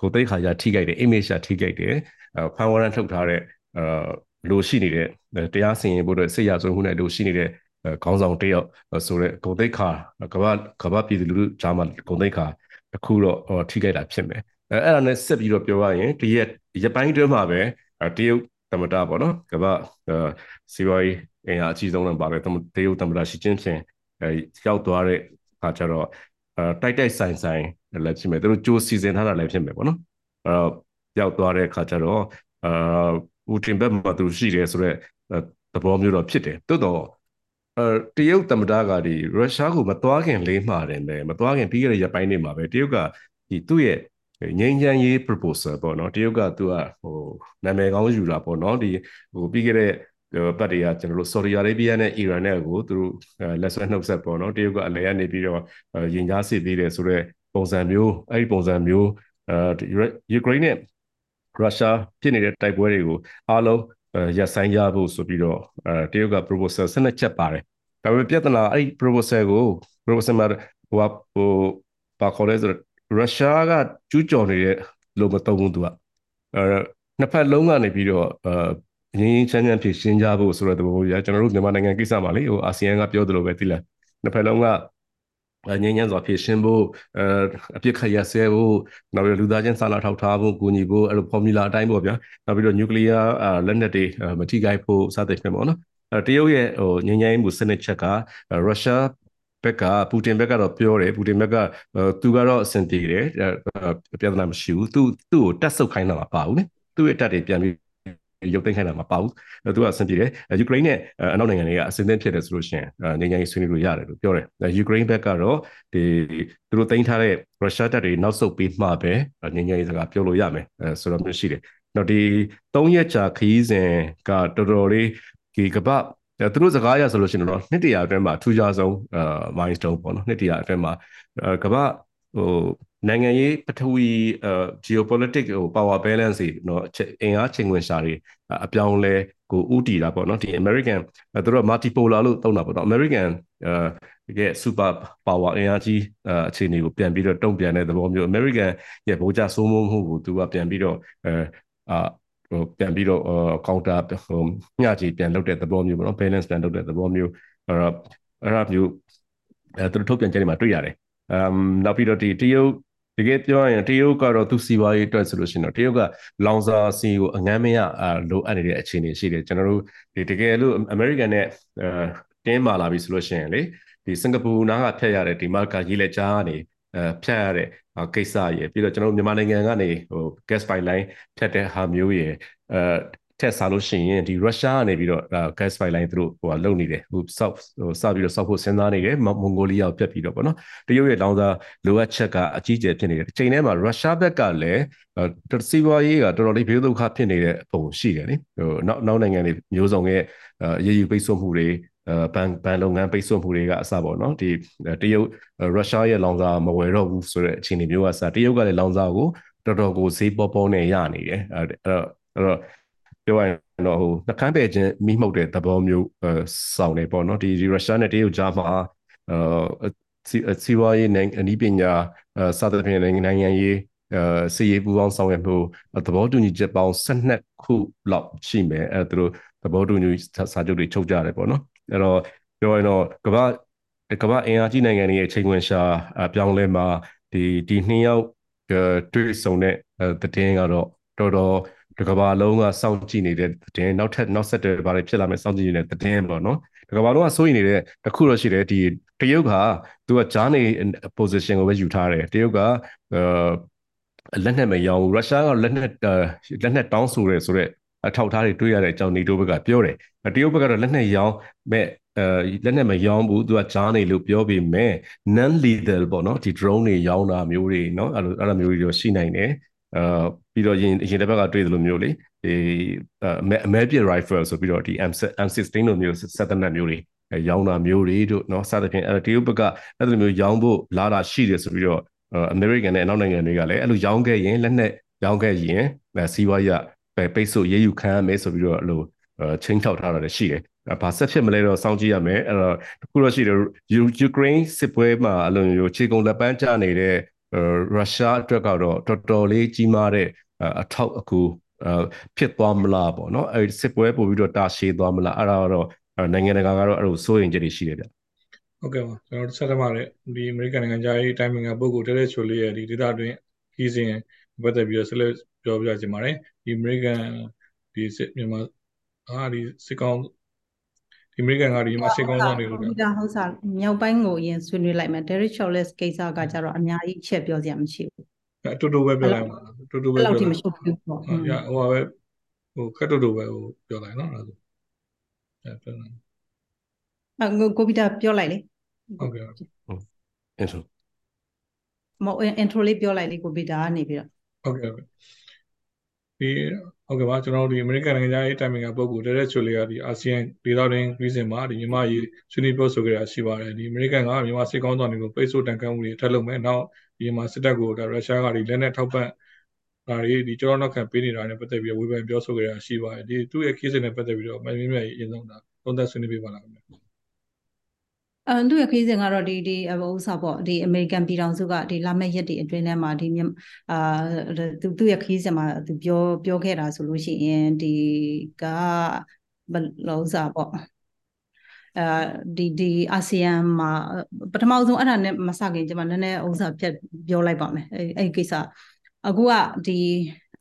ကိုသိခါရထိကြိုက်တယ် image ရထိကြိုက်တယ်ဖမ်းဝရမ်းထုတ်ထားတဲ့အဲလိုရှိနေတဲ့တရားစီရင်ဖို့အတွက်စိတ်ရဆုံးမှုနဲ့လိုရှိနေတဲ့ခေါင်းဆောင်တယောက်ဆိုတဲ့ဂုံသိက္ခာကဘာကဘာပြည်သူလူထုကြားမှာဂုံသိက္ခာတစ်ခုတော့ထိခိုက်တာဖြစ်မယ်အဲအဲ့ဒါနဲ့ဆက်ပြီးတော့ပြောရရင်ဒီရက်ရပိုင်းတွင်းမှာပဲတရုတ် သမ္မတပေါ့နော်ကဘာစီဝိုင်းအင်အားအကြီးဆုံးလည်းပါတယ်တရုတ်သမ္မတရှီကျင်းဖျင်အဲရောက်သွားတဲ့အခါကျတော့အဲတိုက်တိုက်ဆိုင်ဆိုင်လည်းဖြစ်မယ်သူတို့ကြိုးစီစဉ်ထားတာလည်းဖြစ်မယ်ပေါ့နော်အဲတော့ရောက်သွားတဲ့အခါကျတော့အာပူတင်ဘက်မှာသူရှိတယ်ဆိုတော့သဘောမျိုးတော့ဖြစ်တယ်တိုးတော့အဲတရုတ်သမ္မတကဒီရုရှားကိုမသွားခင်လေးမှာတယ်ပဲမသွားခင်ပြီးခဲ့တဲ့ရက်ပိုင်းတွေမှာပဲတရုတ်ကဒီသူ့ရဲ့ ငြိမ်းချမ်းရေး proposal ပေါ့နော်တရုတ်ကသူကဟိုနာမည်ကောင်းယူတာပေါ့နော်ဒီဟိုပြီးခဲ့တဲ့ပတ်တွေကကျွန်တော်တို့ Saudi Arabia နဲ့ Iran နဲ့ကိုသူတို့လက်ဆွဲနှုတ်ဆက်ပေါ့နော်တရုတ်ကအလဲကနေပြီးတော့ရင်ကြားစစ်ပေးတယ်ဆိုတော့ပုံစံမျိုးအဲ့ဒီပုံစံမျိုးအဲယူကရိန်းနဲ့ရုရှားဖြစ်နေတဲ့တိုက်ပွဲတွေကိုအားလုံးရပ်ဆိုင်းရဖို့ဆိုပြီးတော့အဲတရုတ်က proposal ဆက်နှစ်ချက်ပါတယ်ဒါပေမဲ့ပြဿနာအဲ့ဒီ proposal ကို proposal မှာဟိုဟိုပါခေါ်လဲဆိုတော့ ရုရှားကကျူးကျော်နေတဲ့လို့မသုံးဘူးသူကအဲနှစ်ဖက်လုံးကနေပြီးတော့အဲငင်းချမ်းချမ်းဖြစ်ရှင်းကြဖို့ဆိုတဲ့သဘောမျိုးကျွန်တော်တို့မြန်မာနိုင်ငံကိစ္စမှာလေဟိုအာဆီယံကပြောသလိုပဲသိလားနှစ်ဖက်လုံးကငင်းညံစွာဖြစ်ရှင်းဖို့အဲအပြစ်ခတ်ရဆဲဖို့နောက်ပြီးလူသားချင်းစာနာထောက်ထားဖို့ကူညီဖို့အဲ့လို formula အတိုင်းပေါ့ဗျာနောက်ပြီးတော့ nuclear လက်နက်တွေမထိခိုက်ဖို့စသဖြင့်ပေါ့နော်အဲတရုတ်ရဲ့ဟိုငင်းညံမှုစနစ်ချက်ကရုရှား ဘက်ကပူတင်ဘက်ကတော့ပြောတယ်ပူတင်ဘက်ကသူကတော့အဆင်ပြေတယ်ပြဿနာမရှိဘူးသူသူ့ကိုတက်ဆုပ်ခိုင်းတာမပါဘူးလေသူ့ရဲ့တက်တွေပြန်ပြီးရုပ်သိမ်းခိုင်းတာမပါဘူးသူကအဆင်ပြေတယ်ယူကရိန်းနဲ့အနောက်နိုင်ငံတွေကအဆင်သင့်ဖြစ်တယ်ဆိုလို့ရှိရင်နေငယ်ဆွေးနွေးလို့ရတယ်လို့ပြောတယ်ယူကရိန်းဘက်ကတော့ဒီသူတို့သိမ်းထားတဲ့ရုရှားတပ်တွေနောက်ဆုတ်ပြီးမှပဲနေငယ်စကားပြောလို့ရမယ်ဆိုတော့မျိုးရှိတယ်တော့ဒီ၃ရက်ကြာခရီးစဉ်ကတော်တော်လေးဒီကပတ် သူတို့စကားရဆိုလို့ရှိရင်တော့နှစ်တရာအတွင်းမှာထူးခြားဆုံးအာ milestone ပေါ့နော်နှစ်တရာအတွင်းမှာကမ္ဘာဟိုနိုင်ငံရေးပထဝီအာ geopolitics ဟို power balance တွေနော်အင်အားချိန်ခွင်ရှာတွေအပြောင်းလဲကိုဥတီတာပေါ့နော်ဒီ American သူတို့ multipolar လို့သုံးတာပေါ့နော် American အာရဲ့ super power အင်အားကြီးအခြေအနေကိုပြန်ပြီးတော့တုံ့ပြန်တဲ့သဘောမျိုး American ရဲ့ဗိုလ်ချစိုးမိုးမှုကိုသူကပြန်ပြီးတော့အဲအာ ဟိုပြန်ပြီးတော့ကောင်တာဟိုမျှချေပြန်လုပ်တဲ့သဘောမျိုးပေါ့နော် balance ပြန်လုပ်တဲ့သဘောမျိုးအဲ့တော့အဲ့ဒါမျိုးအဲသူတို့ထုတ်ပြန်ချက်တွေမှာတွေ့ရတယ်အမ်နောက်ပြီးတော့ဒီတရုတ်တကယ်ပြောရင်တရုတ်ကတော့သူစီဝါရေးအတွက်ဆိုလို့ရှိရင်တော့တရုတ်ကလောင်စာစီကိုအငမ်းမရလိုအပ်နေတဲ့အခြေအနေရှိတယ်ကျွန်တော်တို့ဒီတကယ်လို့အမေရိကန်နဲ့အဲတင်းမာလာပြီဆိုလို့ရှိရင်လေဒီစင်ကာပူနားကဖျက်ရတဲ့ဒီမာကာရေးလက်ကြားကနေ အဲဖြတ်ရတဲ့ကိစ္စရယ်ပြီးတော့ကျွန်တော်တို့မြန်မာနိုင်ငံကနေဟို gas pipeline ဖြတ်တဲ့ဟာမျိုးရယ်အဲထက်စားလို့ရှိရင်ဒီရုရှားကနေပြီးတော့ gas pipeline သူတို့ဟိုလုံနေတယ်ဟိုစောက်ဟိုစပြီးတော့စောက်ဖို့စဉ်းစားနေတယ်မွန်ဂိုလီးယားကိုပြတ်ပြီးတော့ပေါ့နော်တရုတ်ရဲ့လောင်စာလိုအပ်ချက်ကအကြီးကျယ်ဖြစ်နေတယ်ဒီချိန်ထဲမှာရုရှားဘက်ကလည်းစီးပွားရေးကတော်တော်လေးဘေးဒုက္ခဖြစ်နေတဲ့ပုံရှိတယ်လေဟိုနောက်နောက်နိုင်ငံတွေမျိုးစုံရဲ့အရေးယူပိတ်ဆို့မှုတွေ ဘန်ဘန်လုပ်ငန်းပိတ်ဆို့မှုတွေကအစပေါ့နော်ဒီတရုတ်ရုရှားရဲ့လောင်စာမဝယ်တော့ဘူးဆိုတဲ့အခြေအနေမျိုးကစတရုတ်ကလည်းလောင်စာကိုတော်တော်ကိုဈေးပေါပေါနဲ့ရနေတယ်အဲ့တော့အဲ့တော့ပြောရရင်တော့ဟိုနှကမ်းပဲချင်းမိမှုတ်တဲ့သဘောမျိုးစောင်းနေပေါ့နော်ဒီရုရှားနဲ့တရုတ်ကြားမှာအဲစီဝါရေးနဲ့အနည်းပညာစသဖြင့်နိုင်ငံရေးအဲစီရေးပူပေါင်းဆောင်ရွက်မှုသဘောတူညီချက်ပေါင်း12ခုလောက်ရှိမယ်အဲသူတို့သဘောတူညီစာချုပ်တွေချုပ်ကြတယ်ပေါ့နော် အဲ့တော့ပြောရင်တော့ကမ္ဘာကမ္ဘာအင်အားကြီးနိုင်ငံတွေရဲ့ချိန်ခွင်ရှာပြောင်းလဲမှာဒီဒီနှစ်ယောက်တွေ့ဆုံတဲ့တည်င်းကတော့တော်တော်တကဘာလုံးကစောင့်ကြည့်နေတဲ့တည်နောက်ထပ်နောက်ဆက်တွဲဘာတွေဖြစ်လာမယ်စောင့်ကြည့်နေတဲ့တည်င်းပေါ့နော်တကဘာလုံးကစိုးရိမ်နေတဲ့တခုတော့ရှိတယ်ဒီတရုတ်ကသူကဂျာနေ position ကိုပဲယူထားတယ်တရုတ်ကအဲလက်နက်မရောင်းရုရှားကလက်နက်လက်နက်တောင်းဆိုရဲဆိုတော့ အထောက်ထားတွေတွေ့ရတဲ့အကြောင်းနေတိုးဘက်ကပြောတယ်တရုတ်ဘက်ကတော့လက်နက်ရောင်းမဲ့အဲလက်နဲ့မရောင်းဘူးသူကကြားနေလို့ပြောပေမဲ့ non lethal ပေါ့နော်ဒီ drone တွေရောင်းတာမျိုးတွေနော်အဲ့လိုအဲ့လိုမျိုးတွေရှိနိုင်တယ်အာပြီးတော့ရင်အရင်တစ်ဘက်ကတွေ့သလိုမျိုးလေဒီအမဲပြစ် rifle ဆိုပြီးတော့ဒီ M16 လိုမျိုးစက်သနက်မျိုးတွေရောင်းတာမျိုးတွေတို့နော်စသဖြင့်အဲ့ဒီဥပကအဲ့လိုမျိုးရောင်းဖို့လာတာရှိတယ်ဆိုပြီးတော့ American နဲ့အနောက်နိုင်ငံတွေကလည်းအဲ့လိုရောင်းခဲ့ရင်လက်နဲ့ရောင်းခဲ့ရင်စီးပွားရေး ပိတ်ဆို့ရေးယူခံရမယ်ဆိုပြီးတော့အဲ့လိုချင်းထောက်ထားတာလည်းရှိတယ်။ဘာဆက်ဖြစ်မလဲတော့စောင့်ကြည့်ရမယ်။အဲ့တော့တခုတော့ရှိတယ်ယူကရိန်းစစ်ပွဲမှာအလုံးမျိုးခြေကုန်လက်ပန်းကျနေတဲ့ရုရှားအတွက်ကတော့တော်တော်လေးကြီးမားတဲ့အထောက်အကူဖြစ်သွားမလားပေါ့နော်။အဲ့စစ်ပွဲပို့ပြီးတော့တာရှည်သွားမလားအဲ့ဒါတော့နိုင်ငံတကာကတော့အဲ့လိုစိုးရင်ချက်တွေရှိတယ်ဗျ။ဟုတ်ကဲ့ပါကျွန်တော်ဆက်သမားတဲ့ဒီအမေရိကန်နိုင်ငံသားရေးတိုင်းပင်ကပုဂ္ဂိုလ်တဲတဲချိုလေးရဲ့ဒီဒေတာတွင်ကြီးစဉ်ပတ်သက်ပြီးတော့ဆက်လက် ပြောပြချင်ပါတယ်ဒီအမေရိကန်ဒီစစ်မြန်မာအာဒီစစ်ကောင်ဒီအမေရိကန်ကဒီမှာစစ်ကောင်ဆောင်နေလို့ဒါဟုတ်စားမြောက်ပိုင်းကိုအရင်ဆွေးနွေးလိုက်မယ် Derek Cholles ကိစ္စကကြတော့အများကြီးချက်ပြောစရာမရှိဘူးအတူတူပဲပြောလိုက်ပါတူတူပဲပြောလိုက်မရှိဘူးပေါ့ဟိုဟိုပဲဟိုခက်တူတူပဲဟိုပြောလိုက်နော်အဲ့ဒါဆိုပြောလိုက်အကိုဗီတာပြောလိုက်လေဟုတ်ကဲ့ဟုတ်အင်ထရိုမဟုတ်အင်ထရိုလေးပြောလိုက်လေကိုဗီတာကနေပြီးတော့ ဟုတ်ကဲ့ဟုတ်ကဲ့ဒီဟုတ်ကဲ့ပါကျွန်တော်တို့ဒီအမေရိကန်နိုင်ငံသားရေးတိုင်ပင်ခံပုဂ္ဂိုလ်တဲတဲ့ချိုလေးကဒီအာဆီယံဒေသတွင်းပြည်စင်မှာဒီမြန်မာရေးဆွေးနွေးပြောဆိုကြတာရှိပါတယ်ဒီအမေရိကန်ကမြန်မာစစ်ကောင်းဆောင်တွေကိုပိတ်ဆို့တန်ခတ်မှုတွေထပ်လုပ်မယ်နောက်ဒီမှာစစ်တပ်ကိုဒါရုရှားကဒီလက်နက်ထောက်ပံ့ဒါတွေဒီကျွန်တော်နောက်ခံပေးနေတာနဲ့ပတ်သက်ပြီးဝေဖန်ပြောဆိုကြတာရှိပါတယ်ဒီသူ့ရဲ့ case နဲ့ပတ်သက်ပြီးတော့မင်းမင်းမြတ်ရေးအရင်ဆုံးဒါသုံးသပ်ဆွေးနွေးပေးပါလားခင်ဗျာ အဲသူ့ရဲ့ခရီးစဉ်ကတော့ဒီဒီဥစားပေါ့ဒီအမေရိကန်ပြည်ထောင်စုကဒီလာမယ့်ရက်တွေအတွင်းထဲမှာဒီအာသူသူ့ရဲ့ခရီးစဉ်မှာသူပြောပြောခဲ့တာဆိုလို့ရှိရင်ဒီကဘလို့ဥစားပေါ့အဲဒီဒီအာဆီယံမှာပထမဆုံးအဲ့ဒါနဲ့မစခင်ကျွန်မနည်းနည်းဥစားပြတ်ပြောလိုက်ပါမယ်အဲအဲ့ကိစ္စအခုကဒီ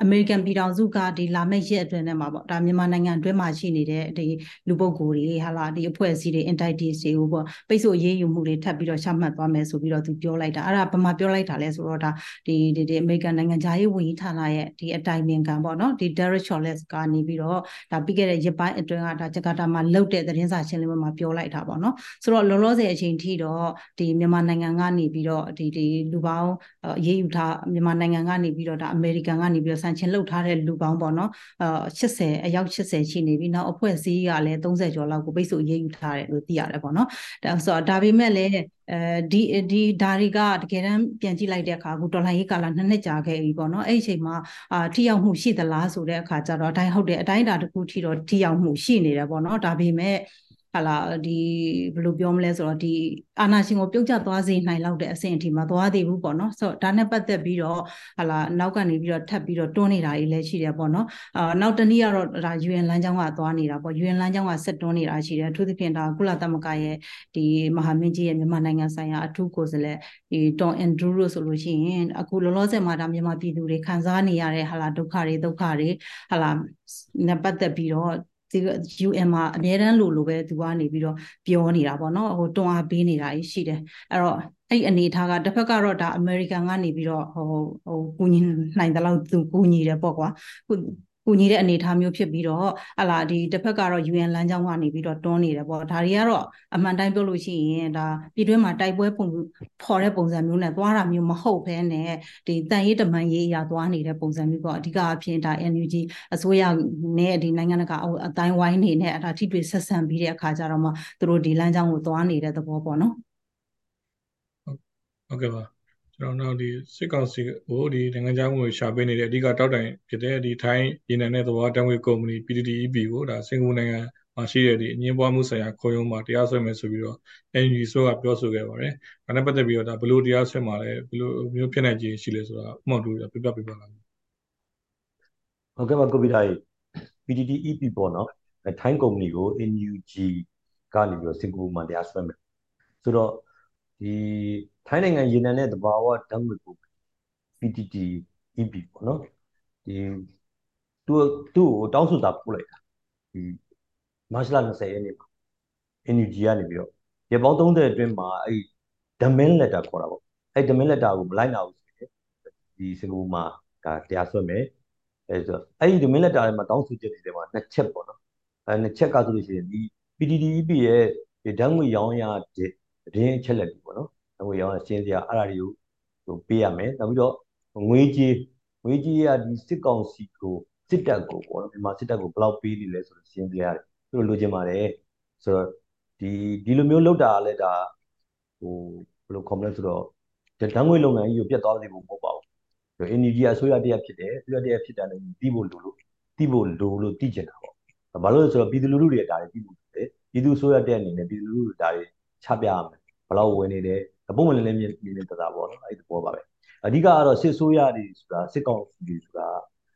အမေရိကန်ပြည်ထောင်စုကဒီလာမယ့်ရက်အတွင်းထဲမှာပေါ့ဒါမြန်မာနိုင်ငံအတွင်းမှာရှိနေတဲ့ဒီလူပုဂ္ဂိုလ်တွေဟာလာဒီအဖွဲ့အစည်းတွေ entities တွေကိုပေါ့ပိတ်ဆို့ရေးယူမှုတွေထပ်ပြီးတော့ရှမှတ်သွားမယ်ဆိုပြီးတော့သူပြောလိုက်တာအဲ့ဒါဘာမှပြောလိုက်တာလဲဆိုတော့ဒါဒီဒီဒီအမေရိကန်နိုင်ငံသားရေးဝန်ကြီးဌာနရဲ့ဒီအတိုင်ပင်ခံပေါ့နော်ဒီ Derek Cholles ကနေပြီးတော့ဒါပြီးခဲ့တဲ့ရက်ပိုင်းအတွင်းကဒါဂျကာတာမှာလုတ်တဲ့သတင်းစာရှင်းလင်းပွဲမှာပြောလိုက်တာပေါ့နော်ဆိုတော့လောလောဆယ်အချိန်ထိတော့ဒီမြန်မာနိုင်ငံကနေပြီးတော့ဒီဒီလူပေါင်းရေးယူထားမြန်မာနိုင်ငံကနေပြီးတော့ဒါအမေရိကန်ကနေပြီးတော့န်ချင်းလှုပ်ထားတဲ့လူပေါင်းပေါ့နော်အာ80အယောက်80ရှိနေပြီနောက်အဖွဲ့အစည်းကလည်း30ကျော်လောက်ကိုပိတ်ဆို့ရေးယူထားတယ်လို့သိရတယ်ပေါ့နော်ဒါဆိုတော့ဒါပေမဲ့လည်းအဲဒီဒီဒါတွေကတကယ်တမ်းပြန်ကြည့်လိုက်တဲ့အခါအခုဒေါ်လာရေးကာလနှစ်နှစ်ကြာခဲ့ပြီပေါ့နော်အဲ့ဒီအချိန်မှာအာထိရောက်မှုရှိသလားဆိုတဲ့အခါကျတော့အတိုင်းဟုတ်တယ်အတိုင်းအတာတစ်ခုထိတော့ထိရောက်မှုရှိနေတယ်ပေါ့နော်ဒါပေမဲ့ ဟာလာဒီဘယ်လိုပြောမလဲဆိုတော့ဒီအာနာရှင်ကိုပြုတ်ကျသွားစေနိုင်လောက်တဲ့အဆင့်အထိမသွားသေးဘူးပေါ့နော်ဆိုတော့ဒါနဲ့ပတ်သက်ပြီးတော့ဟာလာနောက်ကနေပြီးတော့ထပ်ပြီးတော့တွန်းနေတာကြီးလည်းရှိတယ်ပေါ့နော်အာနောက်တနည်းကတော့ဒါ UN လမ်းကြောင်းကသွားနေတာပေါ့ UN လမ်းကြောင်းကဆက်တွန်းနေတာရှိတယ်အထူးသဖြင့်ဒါကုလသမဂ္ဂရဲ့ဒီမဟာမင်းကြီးရဲ့မြန်မာနိုင်ငံဆိုင်ရာအထူးကိုယ်စားလှယ်ဒီတွန်အန်ဒရူလို့ဆိုလို့ရှိရင်အခုလောလောဆယ်မှာဒါမြန်မာပြည်သူတွေခံစားနေရတဲ့ဟာလာဒုက္ခတွေဒုက္ခတွေဟာလာနဲ့ပတ်သက်ပြီးတော့ဒီ UN မှာအများတန်းလို့လို့ပဲသူကနေပြီးတော့ပြောနေတာပေါ့နော်ဟိုတွန်းအားပေးနေတာကြီးရှိတယ်အဲ့တော့အဲ့အနေထားကတစ်ဖက်ကတော့ဒါအမေရိကန်ကနေပြီးတော့ဟိုဟိုကူညီနိုင်တဲ့လောက်သူကူညီတယ်ပေါ့ကွာ ကူညီတဲ့အနေအထားမျိုးဖြစ်ပြီးတော့ဟလာဒီတစ်ဖက်ကတော့ UN လမ်းကြောင်းကနေပြီးတော့တွန်းနေတယ်ပေါ့ဒါတွေကတော့အမှန်တိုင်းပြောလို့ရှိရင်ဒါပြည်တွင်းမှာတိုက်ပွဲပုံဖော်တဲ့ပုံစံမျိုးနဲ့သွားတာမျိုးမဟုတ်ဘဲနဲ့ဒီတန်ရေးတမန်ရေးအရာသွားနေတဲ့ပုံစံမျိုးပေါ့အဓိကအဖြစ်ဒါ NUG အစိုးရနဲ့ဒီနိုင်ငံတကာအတိုင်းဝိုင်းနေနဲ့အတာထိတွေ့ဆက်ဆံပြီးတဲ့အခါကျတော့မှသူတို့ဒီလမ်းကြောင်းကိုသွားနေတဲ့သဘောပေါ့နော်ဟုတ်ကဲ့ပါ ကျွန်တော်နောက်ဒီစစ်ကောင်စီကိုဒီနိုင်ငံခြားမှုရှာပေးနေတဲ့အဓိကတောက်တိုင်ဖြစ်တဲ့ဒီထိုင်းရေနံနဲ့သဘောတန်းဝေးကုမ္ပဏီ PTTEP ကိုဒါစင်ကာပူနိုင်ငံမှာရှိတဲ့ဒီအငင်းပွားမှုဆိုင်ရာခုံရုံးမှာတရားစွဲမယ်ဆိုပြီးတော့ NUG ဆိုကပြောဆိုခဲ့ပါတယ်။ဒါနဲ့ပတ်သက်ပြီးတော့ဒါဘယ်လိုတရားစွဲမှာလဲဘယ်လိုမျိုးဖြစ်နိုင်ခြေရှိလဲဆိုတာအမှန်တူပြပြပြပါလား။ဟုတ်ကဲ့ပါကိုဗီတာ PTTEP ပေါ့နော်။ထိုင်းကုမ္ပဏီကို NUG ကနေပြီးတော့စင်ကာပူမှာတရားစွဲမယ်။ဆိုတော့ ဒီထိုင်းနိုင်ငံရေနံနဲ့သဘာဝဓာတ်ငွေ့ကို PTT EP ပေါ့နော်ဒီသူသူ့ကိုတောင်းဆိုတာပို့လိုက်တာဒီမတ်လ20ရက်နေ့မှာ NUG ကနေပြီးတော့ရပောင်း30အတွင်းမှာအဲ့ demand letter ခေါ်တာပေါ့အဲ့ demand letter ကိုမလိုက်နိုင်ဘူးဆိုရင်ဒီစင်ကာပူမှာဒါတရားစွဲမယ်အဲ့ဆိုအဲ့ဒီ demand letter ထဲမှာတောင်းဆိုချက်တွေထဲမှာနှစ်ချက်ပေါ့နော်အဲ့နှစ်ချက်ကဆိုလို့ရှိရင်ဒီ PTTEP ရဲ့ဒီဓာတ်ငွေရောင်းရတဲ့ သတင်းအချက်လက်တွေပေါ့နော်ဓာတ်ငွေရောင်းရရှင်းစရာအဲ့ဒါတွေကိုဟိုပေးရမယ်နောက်ပြီးတော့ငွေကြေးငွေကြေးရဒီစစ်ကောင်စီကိုစစ်တပ်ကိုပေါ့နော်မြန်မာစစ်တပ်ကိုဘယ်လောက်ပေးနေလဲဆိုတော့ရှင်းပြရတယ်သူတို့လိုချင်ပါတယ်ဆိုတော့ဒီဒီလိုမျိုးလောက်တာလည်းဒါဟိုဘယ်လိုခေါ်မလဲဆိုတော့ဓာတ်ငွေလုပ်ငန်းကြီးကိုပြတ်သွားစေဖို့မဟုတ်ပါဘူး energy အစိုးရတရားဖြစ်တယ်အစိုးရတရားဖြစ်တာလည်းတီးဖို့လိုလို့တီးဖို့လိုလို့တီးကျင်တာပေါ့ဘာလို့လဲဆိုတော့ပြည်သူလူထုတွေဒါတွေတီးဖို့လိုတယ်ပြည်သူအစိုးရတရားအနေနဲ့ပြည်သူလူထုဒါတွေ ချပြရမယ်ဘယ်လောက်ဝင်နေတယ်ပုံမှန်လည်းလည်းမြင်မြင်တသာပေါ့နော်အဲ့ဒီသဘောပါပဲအဓိကကတော့စစ်ဆိုးရတွေဆိုတာစစ်ကောင်စီတွေဆိုတာ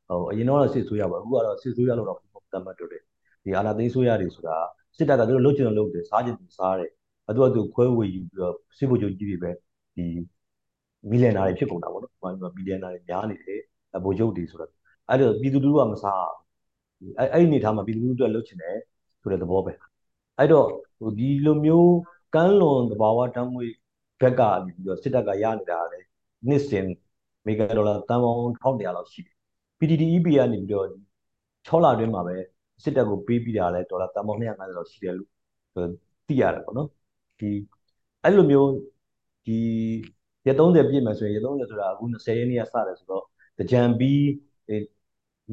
ဟိုအရင်တော့စစ်ဆိုးရပါအခုကတော့စစ်ဆိုးရလို့တော့သတ်မှတ်တော့တယ်ဒီအာဏာသိမ်းဆိုးရတွေဆိုတာစစ်တပ်ကသူတို့လုပ်ချင်လို့လုပ်တယ်စားချင်သူစားတယ်အတူတူခွဲဝေယူပြီးတော့စစ်ဗိုလ်ချုပ်ကြီးတွေပဲဒီမီလီယံနာတွေဖြစ်ကုန်တာပေါ့နော်ဒီမှာမီလီယံနာတွေများနေတယ်ဗိုလ်ချုပ်တွေဆိုတော့အဲ့တော့ပြည်သူလူထုကမစားအဲ့အဲ့ဒီအနေထားမှာပြည်သူလူထုအတွက်လုပ်ချင်တယ်ဆိုတဲ့သဘောပဲအဲ့တော့ဟိုဒီလိုမျိုး ကမ်းလွန်သဘာဝတမ်းမွေဘက်ကနေပြီးတော့စစ်တပ်ကရနေတာလည်းနှစ်စဉ်မေဂါဒေါ်လာတန်ပေါင်း1100လောက်ရှိတယ် PTTEP ကနေပြီးတော့6လအတွင်းမှာပဲစစ်တပ်ကိုပေးပြီးတာလဲဒေါ်လာတန်ပေါင်း250လောက်ရှိတယ်လို့သိရတယ်ပေါ့နော်ဒီအဲ့လိုမျိုးဒီရက်30ပြည့်မယ်ဆိုရင်ရက်30ဆိုတာအခု20ရက်နေ့ကစတယ်ဆိုတော့ကြံပြီးဒီ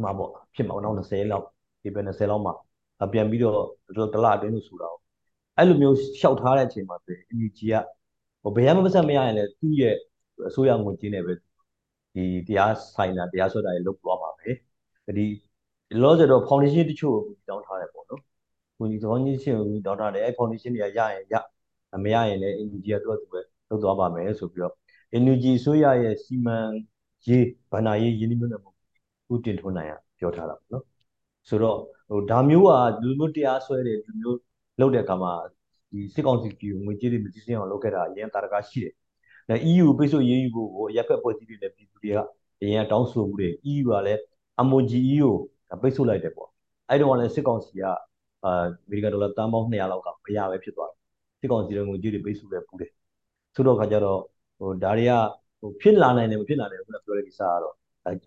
မှာပေါ့ဖြစ်မှာတော့20လောက်ဒီပဲ20လောက်မှာပြန်ပြီးတော့တလအတွင်းလို့ဆိုတာ အဲ့လိုမျိုးရှောက်ထားတဲ့အချိန်မှာဆိုရင် energy ကဟိုဘယ်ရမပတ်ဆက်မရရင်လည်းသူ့ရဲ့အစိုးရငွေကြေးနဲ့ပဲဒီတရားဆိုင်တာတရားစွဲတာတွေလုပ်သွားမှာပဲဒီလောဆယ်တော့ foundation တချို့ကိုတောင်းထားတယ်ပေါ့နော်ကိုကြီးသောကြီးရှင်ကိုတောင်းထားတယ်အဲ့ foundation တွေကရရင်ရမရရင်လည်း energy ကသူ့အတူပဲလုပ်သွားပါမယ်ဆိုပြီးတော့ energy ဆိုရရဲ့စီမံရေးဗန္နာရေးယင်းနှိမ့်နဲ့ဥတင်ထွန်းနိုင်ရပြောထားတာပေါ့နော်ဆိုတော့ဟိုဒါမျိုးကလူမျိုးတရားစွဲတယ်လူမျိုး လုပ်တဲ့အခါမှာဒီစစ်ကောင်စီကြီးကိုငွေကြေးတွေမသိစင်းအောင်လုပ်ခဲ့တာအရင်တာရကရှိတယ်။ဒါ EU ပိတ်ဆို့ရေးယူဖို့ကိုရက်ဖက်ဖွဲ့စည်းတွေနဲ့ပြည်သူတွေကအရင်တောင်းဆိုမှုတွေ EU ကလည်း MOGE ကိုပိတ်ဆို့လိုက်တယ်ပေါ့။အဲ့တော့လည်းစစ်ကောင်စီကအာအမေရိကန်ဒေါ်လာတန်ပေါင်း200လောက်ကမရပဲဖြစ်သွားတယ်။စစ်ကောင်စီရဲ့ငွေကြေးတွေပိတ်ဆို့ခဲ့ပူတယ်။ဆိုတော့ခါကျတော့ဟိုဒါတွေကဟိုဖြစ်လာနိုင်တယ်မဖြစ်လာနိုင်ဘူးလို့ပြောတဲ့ကိစ္စကတော့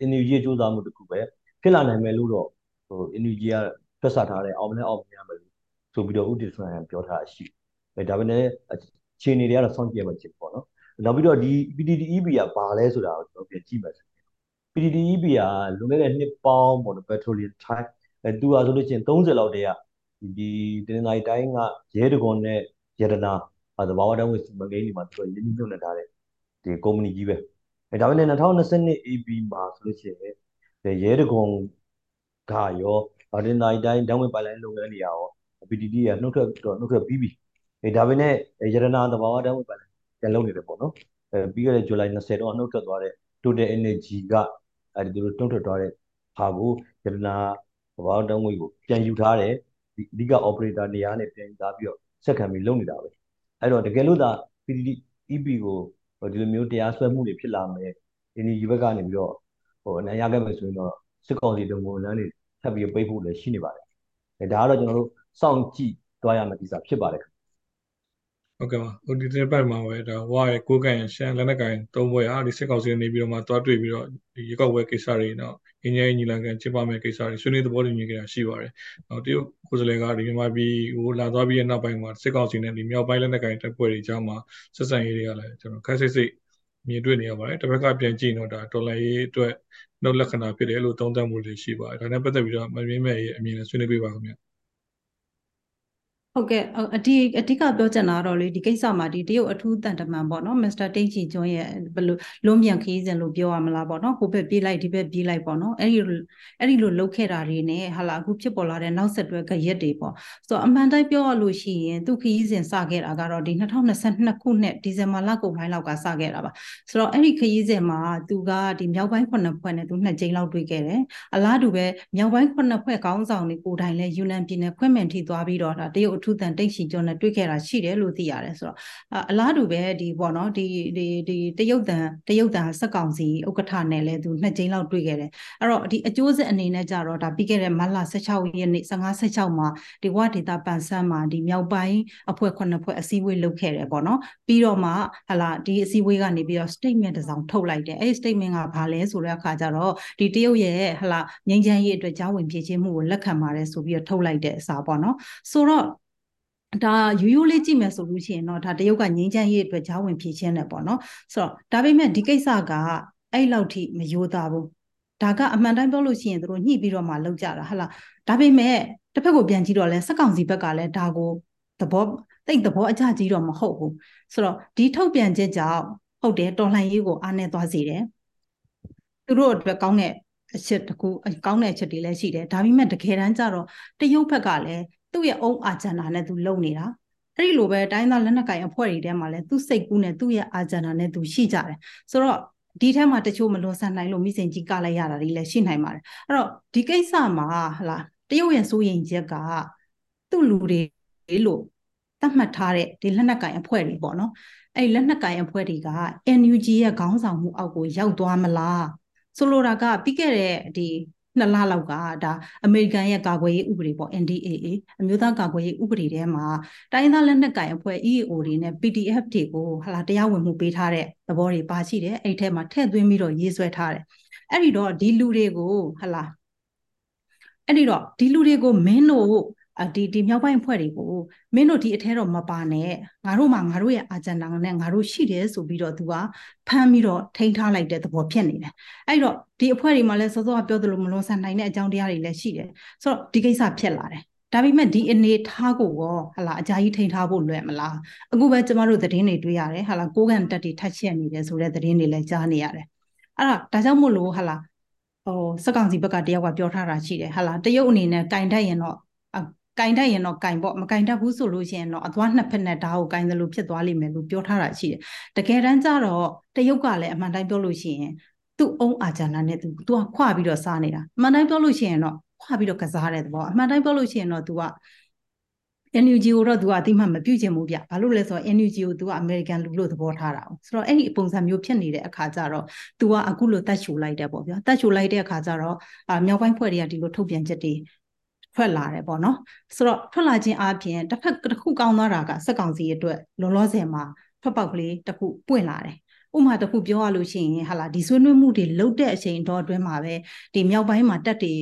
energy စူးစမ်းမှုတစ်ခုပဲဖြစ်လာနိုင်မယ်လို့တော့ဟို energy ကတွက်ဆထားတယ်အောင်မလဲအောင်မရမယ်လို့ ဆိုပြီးတော့ဥတည်ဆွမ်းရပြောထားရှိအဲဒါပေမဲ့အခြေအနေတွေကတော့စောင့်ကြည့်ရမှာဖြစ်ပေါ့နော်နောက်ပြီးတော့ဒီ PTTEP ကဘာလဲဆိုတာကိုကျွန်တော်ပြန်ကြည့်မယ်ဆိုရင် PTTEP ကလွန်ခဲ့တဲ့နှစ်ပေါင်းပေါ့နော် petroleum time အဲသူကဆိုလို့ချင်း30လောက်တည်းကဒီတင်းနိုင်တိုင်းကရဲတကွန်နဲ့ရတနာအဲသဘာဝတန်းဝင်စီမံကိန်းတွေမှာသူကရင်းနှီးမြှုပ်နှံထားတဲ့ဒီကုမ္ပဏီကြီးပဲအဲဒါပေမဲ့2022 AB မှာဆိုလို့ရှိရင်ရဲတကွန်ကရောဗာတင်နိုင်တိုင်းတန်းဝင်ပိုင်လိုင်းလုပ်ငန်းတွေရော PTT ကနှုတ်ထွက်တော့နှုတ်ထွက်ပြီးပြီအဲဒါပေမဲ့ရတနာသဘာဝတန်းဝင်ပိုင်လိုင်းပြန်လုပ်နေတယ်ပေါ့နော်အဲပြီးခဲ့တဲ့ဇူလိုင်20တော့နှုတ်ထွက်သွားတဲ့ Total Energy ကအဲဒီသူတို့နှုတ်ထွက်သွားတဲ့ဟာကိုရတနာသဘာဝတန်းဝင်ကိုပြန်ယူထားတယ်အဓိက operator နေရာနဲ့ပြန်ယူထားပြီးတော့ဆက်ခံပြီးလုပ်နေတာပဲအဲ့တော့တကယ်လို့သာ PTT EP ကိုဒီလိုမျိုးတရားစွဲမှုတွေဖြစ်လာမယ် energy ဘက်ကနေပြီးတော့ဟိုအနိုင်ရခဲ့မယ်ဆိုရင်တော့စစ်ကောင်စီတုံးဝန်လန်းတွေထပ်ပြီးပိတ်ဖို့လည်းရှိနေပါတယ်။ဒါကတော့ကျွန်တော်တို့ စောင့်ကြည့်သွားရမယ့်ကိစ္စဖြစ်ပါတယ်ဟုတ်ကဲ့ပါဟိုဒီတစ်ပတ်မှာပဲဒါဝါရဲ့ကိုကန်ရှန်လက်နက်ကန်သုံးဘွဲအားဒီစစ်ကောင်စီနေပြီးတော့မှတွားတွေ့ပြီးတော့ဒီရေကောက်ဝဲကိစ္စတွေတော့အင်းကြီးညီလန်ကန်ချစ်ပါမယ့်ကိစ္စတွေဆွေးနွေးသဘောတူညီကြတာရှိပါတယ်။နောက်တရုတ်ကိုယ်စားလှယ်ကဒီမြန်မာပြည်ဟိုလာသွားပြီးတဲ့နောက်ပိုင်းမှာစစ်ကောင်စီနဲ့ဒီမြောက်ပိုင်းလက်နက်ကန်တပ်ဖွဲ့တွေကြားမှာဆက်ဆံရေးတွေကလည်းကျွန်တော်ခက်စိတ်စိတ်မြင်တွေ့နေရပါတယ်။တစ်ဖက်ကပြန်ကြည့်တော့ဒါဒေါ်လာရေးအတွက်နှုတ်လက္ခဏာဖြစ်တယ်လို့သုံးသပ်မှုတွေရှိပါတယ်။ဒါနဲ့ပတ်သက်ပြီးတော့မမြင်မဲ့ရဲ့အမြင်နဲ့ဆွေးနွေးပေးပါခင်ဗျ။ ဟုတ်ကဲ့အဒီအဓိကပြောချင်တာတော့လေဒီကိစ္စမှာဒီတရုတ်အထူးတန်တမန်ပေါ့နော်မစ္စတာတိတ်ချီကျွန်းရဲ့ဘယ်လိုလွန်မြန်ခီးစဉ်လို့ပြောရမလားပေါ့နော်ဟိုဘက်ပြေးလိုက်ဒီဘက်ပြေးလိုက်ပေါ့နော်အဲ့ဒီအဲ့ဒီလိုလုပ်ခဲ့တာတွေနဲ့ဟာလာအခုဖြစ်ပေါ်လာတဲ့နောက်ဆက်တွဲခရက်တွေပေါ့ဆိုတော့အမှန်တိုင်းပြောရလို့ရှိရင်သူခီးစဉ်စခဲ့တာကတော့ဒီ2022ခုနှစ်ဒီဇင်ဘာလကုန်ပိုင်းလောက်ကစခဲ့တာပါဆိုတော့အဲ့ဒီခရီးစဉ်မှာသူကဒီမြောက်ပိုင်းခုနှစ်ဖွဲ့နဲ့သူနှစ်ကြိမ်လောက်တွေ့ခဲ့တယ်အလားတူပဲမြောက်ပိုင်းခုနှစ်ဖွဲ့ခေါင်းဆောင်တွေကိုယ်တိုင်လဲယူနန်ပြည်နယ်ခွင့်မင်ထိသွားပြီးတော့ဒါတရုတ်ထူးတန်တိတ်ရှိကျော်နဲ့တွေ့ခဲ့တာရှိတယ်လို့သိရတယ်ဆိုတော့အလားတူပဲဒီပေါ့နော်ဒီဒီဒီတရုတ်တန်တရုတ်တန်စက်ကောင်စီဥက္ကဋ္ဌနဲ့လည်းသူနှစ်ကြိမ်လောက်တွေ့ခဲ့တယ်အဲ့တော့ဒီအကျိုးဆက်အနေနဲ့ကြတော့ဒါပြီးခဲ့တဲ့မတ်လ16ရက်နေ့15 16မှာဒီဝဒေတာပန်ဆန်းမှာဒီမြောက်ပိုင်းအဖွဲ့ခုနှစ်ဖွဲ့အစည်းအဝေးလုပ်ခဲ့တယ်ပေါ့နော်ပြီးတော့မှဟလာဒီအစည်းအဝေးကနေပြီးတော့ statement တစ်စောင်ထုတ်လိုက်တယ်အဲ့ဒီ statement ကဘာလဲဆိုတဲ့အခါကျတော့ဒီတရုတ်ရဲ့ဟလာငြိမ်းချမ်းရေးအတွက်ကြားဝင်ဖြည့်ချင်းမှုကိုလက်ခံပါတယ်ဆိုပြီးတော့ထုတ်လိုက်တဲ့အစားပေါ့နော်ဆိုတော့ ဒါရိုးရိုးလေးကြည့်မယ်ဆိုလို့ရှိရင်တော့ဒါတရုတ်ကငြိမ်းချမ်းရေးအတွက်ဂျာဝင်ဖြည့်ချင်းတယ်ပေါ့နော်ဆိုတော့ဒါပေမဲ့ဒီကိစ္စကအဲ့လောက်ထိမယိုးသားဘူးဒါကအမှန်တိုင်းပြောလို့ရှိရင်တို့ညှိပြီးတော့မှလောက်ကြတာဟဟလားဒါပေမဲ့တစ်ဖက်ကိုပြန်ကြည့်တော့လဲစက်ကောင်စီဘက်ကလည်းဒါကိုသဘောတိတ်သဘောအကျကြီးတော့မဟုတ်ဘူးဆိုတော့ဒီထုတ်ပြန်ချက်ကြောင့်ဟုတ်တယ်တော်လှန်ရေးကိုအားနေသွားစေတယ်သူတို့အတွက်ကောင်းတဲ့အချက်တကူကောင်းတဲ့အချက်တွေလည်းရှိတယ်ဒါပေမဲ့တကယ်တမ်းကျတော့တရုတ်ဘက်ကလည်း သူ့ရဲ့အုံအာဂျန်နာနဲ့သူလုပ်နေတာအဲ့ဒီလိုပဲတိုင်းသားလက်နက်ကိုင်အဖွဲ့တွေထဲမှာလည်းသူ့စိတ်ကူးနဲ့သူ့ရဲ့အာဂျန်နာနဲ့သူရှိကြတယ်ဆိုတော့ဒီထက်မှတချို့မလွန်ဆန်နိုင်လို့မိစဉ်ကြီးကလိုက်ရတာတွေလည်းရှိနိုင်ပါတယ်အဲ့တော့ဒီကိစ္စမှာဟလာတရုတ်ရဲ့စိုးရိမ်ချက်ကသူ့လူတွေလို့သတ်မှတ်ထားတဲ့ဒီလက်နက်ကင်အဖွဲ့တွေပေါ့နော်အဲ့လက်နက်ကင်အဖွဲ့တွေက NUG ရဲ့ခေါင်းဆောင်မှုအောက်ကိုရောက်သွားမလားဆိုလိုတာကပြီးခဲ့တဲ့ဒီ နှစ်လလောက်ကဒါအမေရိကန်ရဲ့ကာကွယ်ရေးဥပဒေပေါ့ NDAA အမျိုးသားကာကွယ်ရေးဥပဒေထဲမှာတိုင်းသားလက်နက်ကိုင်အဖွဲ့ EAO တွေနဲ့ PDF တွေကိုဟလာတရားဝင်မှုပေးထားတဲ့သဘောတွေပါရှိတယ်အဲ့ဒီထဲမှာထည့်သွင်းပြီးတော့ရေးဆွဲထားတယ်အဲ့ဒီတော့ဒီလူတွေကိုဟလာအဲ့ဒီတော့ဒီလူတွေကိုမင်းတို့ ဒီဒီမြောက်ပိုင်းအဖွဲ့တွေကိုမင်းတို့ဒီအထဲတော့မပါနဲ့ငါတို့မှငါတို့ရဲ့အာဂျန်ဒါနဲ့ငါတို့ရှိတယ်ဆိုပြီးတော့သူကဖမ်းပြီးတော့ထိန်းထားလိုက်တဲ့သဘောဖြစ်နေတယ်အဲ့တော့ဒီအဖွဲ့တွေမှာလည်းစောစောကပြောသလိုမလွန်ဆန်နိုင်တဲ့အကြောင်းတရားတွေလည်းရှိတယ်ဆိုတော့ဒီကိစ္စဖြစ်လာတယ်ဒါပေမဲ့ဒီအနေထားကိုရောဟလာအကြာကြီးထိန်းထားဖို့လွယ်မလားအခုပဲကျမတို့သတင်းတွေတွေ့ရတယ်ဟလာကိုးကန်တက်တွေထတ်ချက်နေတယ်ဆိုတဲ့သတင်းတွေလည်းကြားနေရတယ်အဲ့ဒါဒါကြောင့်မို့လို့ဟလာဟိုစက်ကောင်စီဘက်ကတယောက်ကပြောထားတာရှိတယ်ဟလာတရုတ်အနေနဲ့ကင်တက်ရင်တော့ ကင်တတ်ရင်တော့ကင်ပေါ့မကင်တတ်ဘူးဆိုလို့ရှိရင်တော့အသွားနှစ်ဖက်နဲ့ဓာတ်ကိုကင်တယ်လို့ဖြစ်သွားလိမ့်မယ်လို့ပြောထားတာရှိတယ်တကယ်တမ်းကျတော့တရုတ်ကလည်းအမှန်တိုင်းပြောလို့ရှိရင်သူ့အုံအာဂျာနာနဲ့သူသူကခွပြီးတော့စားနေတာအမှန်တိုင်းပြောလို့ရှိရင်တော့ခွပြီးတော့ကစားတဲ့သဘောအမှန်တိုင်းပြောလို့ရှိရင်တော့သူက NUG ကိုတော့သူကအတိမမပြုတ်ချင်ဘူးဗျဘာလို့လဲဆိုတော့ NUG ကိုသူကအမေရိကန်လူလို့သဘောထားတာ။ဆိုတော့အဲ့ဒီပုံစံမျိုးဖြစ်နေတဲ့အခါကျတော့သူကအခုလိုတတ်ချိုလိုက်တယ်ပေါ့ဗျာ။တတ်ချိုလိုက်တဲ့အခါကျတော့အာမြောက်ပိုင်းဖွဲ့တွေကဒီလိုထုတ်ပြန်ချက်တွေ ထွက်လာတယ်ပေါ့နော်ဆိုတော့ထွက်လာခြင်းအပြင်တစ်ဖက်တစ်ခုကောင်းသွားတာကစက်ကောင်စီအတွက်လောလောဆယ်မှာထွက်ပေါက်ကလေးတစ်ခုပွင့်လာတယ်ဥမာတစ်ခုပြောရလို့ရှိရင်ဟာလာဒီဆွေးနွေးမှုတွေလုတ်တဲ့အချိန်တော့အတွင်းမှာပဲဒီမြောက်ပိုင်းမှာတက်တွေ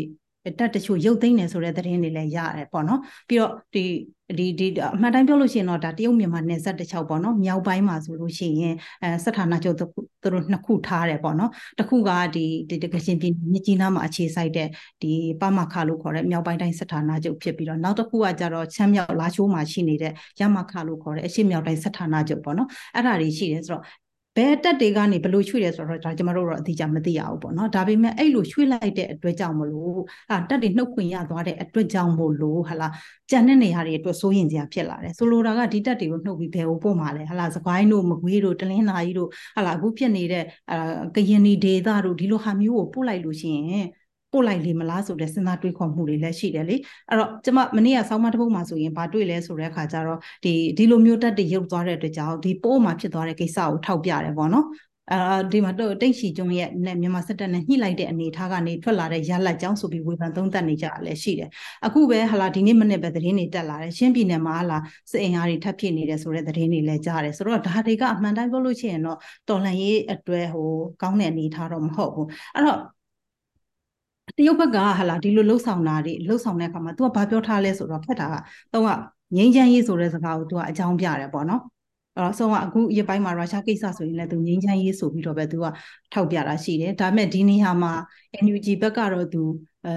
တက်တချို့ရုပ်သိမ်းတယ်ဆိုတဲ့သတင်းတွေလည်းရတယ်ပေါ့နော်ပြီးတော့ဒီဒီဒီအမှန်တိုင်းပြောလို့ရှိရင်တော့ဒါတရုတ်မြန်မာနယ်စပ်တစ်ချောက်ပေါ့နော်မြောက်ပိုင်းမှာဆိုလို့ရှိရင်အဲစထာနာချုပ်သူတို့နှစ်ခုထားတယ်ပေါ့နော်တစ်ခုကဒီဒီကရှင်ပြည်မြကြီးနားမှာအခြေစိုက်တဲ့ဒီပမခလို့ခေါ်တဲ့မြောက်ပိုင်းတိုင်းစထာနာချုပ်ဖြစ်ပြီးတော့နောက်တစ်ခုကကြတော့ချမ်းမြောက်လာချိုးမှာရှိနေတဲ့ရမခလို့ခေါ်တဲ့အရှိမြောက်တိုင်းစထာနာချုပ်ပေါ့နော်အဲ့ဒါတွေရှိတယ်ဆိုတော့ ဘယ်တက်တွေကနေဘလို့ရွှေ့တယ်ဆိုတော့ဒါကျမတို့တော့အတိအကျမသိရဘူးပေါ့နော်ဒါပေမဲ့အဲ့လိုရွှေ့လိုက်တဲ့အတွက်ကြောင့်မလို့အာတက်တွေနှုတ်ခွင့်ရသွားတဲ့အတွက်ကြောင့်မို့လို့ဟလာကြံတဲ့နေရာတွေအတွက်စိုးရင်စရာဖြစ်လာတယ်ဆိုလိုတာကဒီတက်တွေကိုနှုတ်ပြီးဘယ်ကိုပို့မှာလဲဟလာစကိုင်းတို့မကွေးတို့တလင်းနာကြီးတို့ဟလာအခုဖြစ်နေတဲ့အာကရင်နီဒေသတို့ဒီလိုဟာမျိုးကိုပို့လိုက်လို့ရှိရင် ပို့လိုက်လေမလားဆိုတဲ့စဉ်းစားတွေးခေါ်မှုတွေလည်းရှိတယ်လေအဲ့တော့ကျမမနေ့ကဆောင်းမတစ်ပုဒ်မှာဆိုရင်ဘာတွေ့လဲဆိုတဲ့အခါကျတော့ဒီဒီလိုမျိုးတက်တွေရုပ်သွားတဲ့အတွက်ကြောင့်ဒီပို့မှာဖြစ်သွားတဲ့ကိစ္စကိုထောက်ပြတယ်ပေါ့နော်အဲဒီမှာတော့တိတ်ချီကျွန်းရဲ့နဲ့မြန်မာစစ်တပ်နဲ့ညှိလိုက်တဲ့အနေအထားကနေထွက်လာတဲ့ရလက်ကြောင်းဆိုပြီးဝေဖန်သုံးသပ်နေကြတာလည်းရှိတယ်အခုပဲဟလာဒီနေ့မနေ့ပဲသတင်းတွေတက်လာတယ်ရှင်းပြည်နယ်မှာဟလာစစ်အင်အားတွေထပ်ဖြစ်နေတယ်ဆိုတဲ့သတင်းတွေလည်းကြားတယ်ဆိုတော့ဒါတွေကအမှန်တိုင်းပြောလို့ရှိရင်တော့တော်လှန်ရေးအတွဲဟိုကောင်းတဲ့အနေအထားတော့မဟုတ်ဘူးအဲ့တော့ တရုတ်ဘက်ကဟာလာဒီလိုလှုပ်ဆောင်တာတွေလှုပ်ဆောင်တဲ့အခါမှာ तू ကဘာပြောထားလဲဆိုတော့ဖက်တာကတော့ကငိမ့်ချမ်းရေးဆိုတဲ့စကားကို तू ကအကြောင်းပြတယ်ပေါ့နော် အဲ့တော့ဆုံးကအခုရပိုင်းမှာရုရှားကိစ္စဆိုရင်လည်းသူငိမ့်ချမ်းရေးဆိုပြီးတော့ပဲသူကထောက်ပြတာရှိတယ်ဒါပေမဲ့ဒီနေရာမှာ NUG ဘက်ကတော့သူအဲ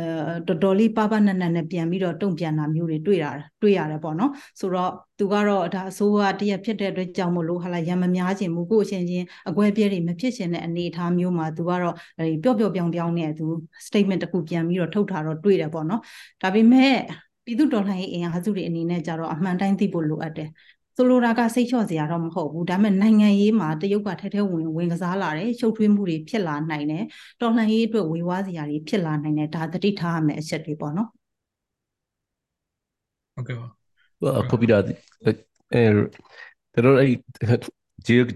တော်တော်လေးပါပါနက်နက်နဲ့ပြန်ပြီးတော့တုံ့ပြန်တာမျိုးတွေတွေ့ရတွေ့ရတယ်ပေါ့နော်ဆိုတော့သူကတော့ဒါအစိုးရတရက်ဖြစ်တဲ့အတွက်ကြောင့်မလို့ဟာလာရံမများခြင်းမူကိုအချင်းချင်းအကွဲပြဲတွေမဖြစ်ခြင်းတဲ့အနေအထားမျိုးမှာသူကတော့ပျော့ပျော့ပြောင်းပြောင်းနဲ့သူ statement တစ်ခုပြန်ပြီးတော့ထုတ်တာတော့တွေ့တယ်ပေါ့နော်ဒါပေမဲ့ပြည်သူတော်လှန်ရေးအင်အားစုတွေအနေနဲ့ကြတော့အမှန်တိုင်းသိဖို့လိုအပ်တယ် ဆိုလိုတာကစိတ်ချော့စရာတော့မဟုတ်ဘူးဒါပေမဲ့နိုင်ငံရေးမှာတရုတ်ကထဲထဲဝင်ဝင်ကစားလာတယ်ရှုပ်ထွေးမှုတွေဖြစ်လာနိုင်တယ်တော်လှန်ရေးအတွက်ဝေဝါးစရာတွေဖြစ်လာနိုင်တယ်ဒါသတိထားရမယ့်အချက်တွေပေါ့နော်ဟုတ်ကဲ့ပါပေါ်ပြီးတော့အဲတို့အဲ့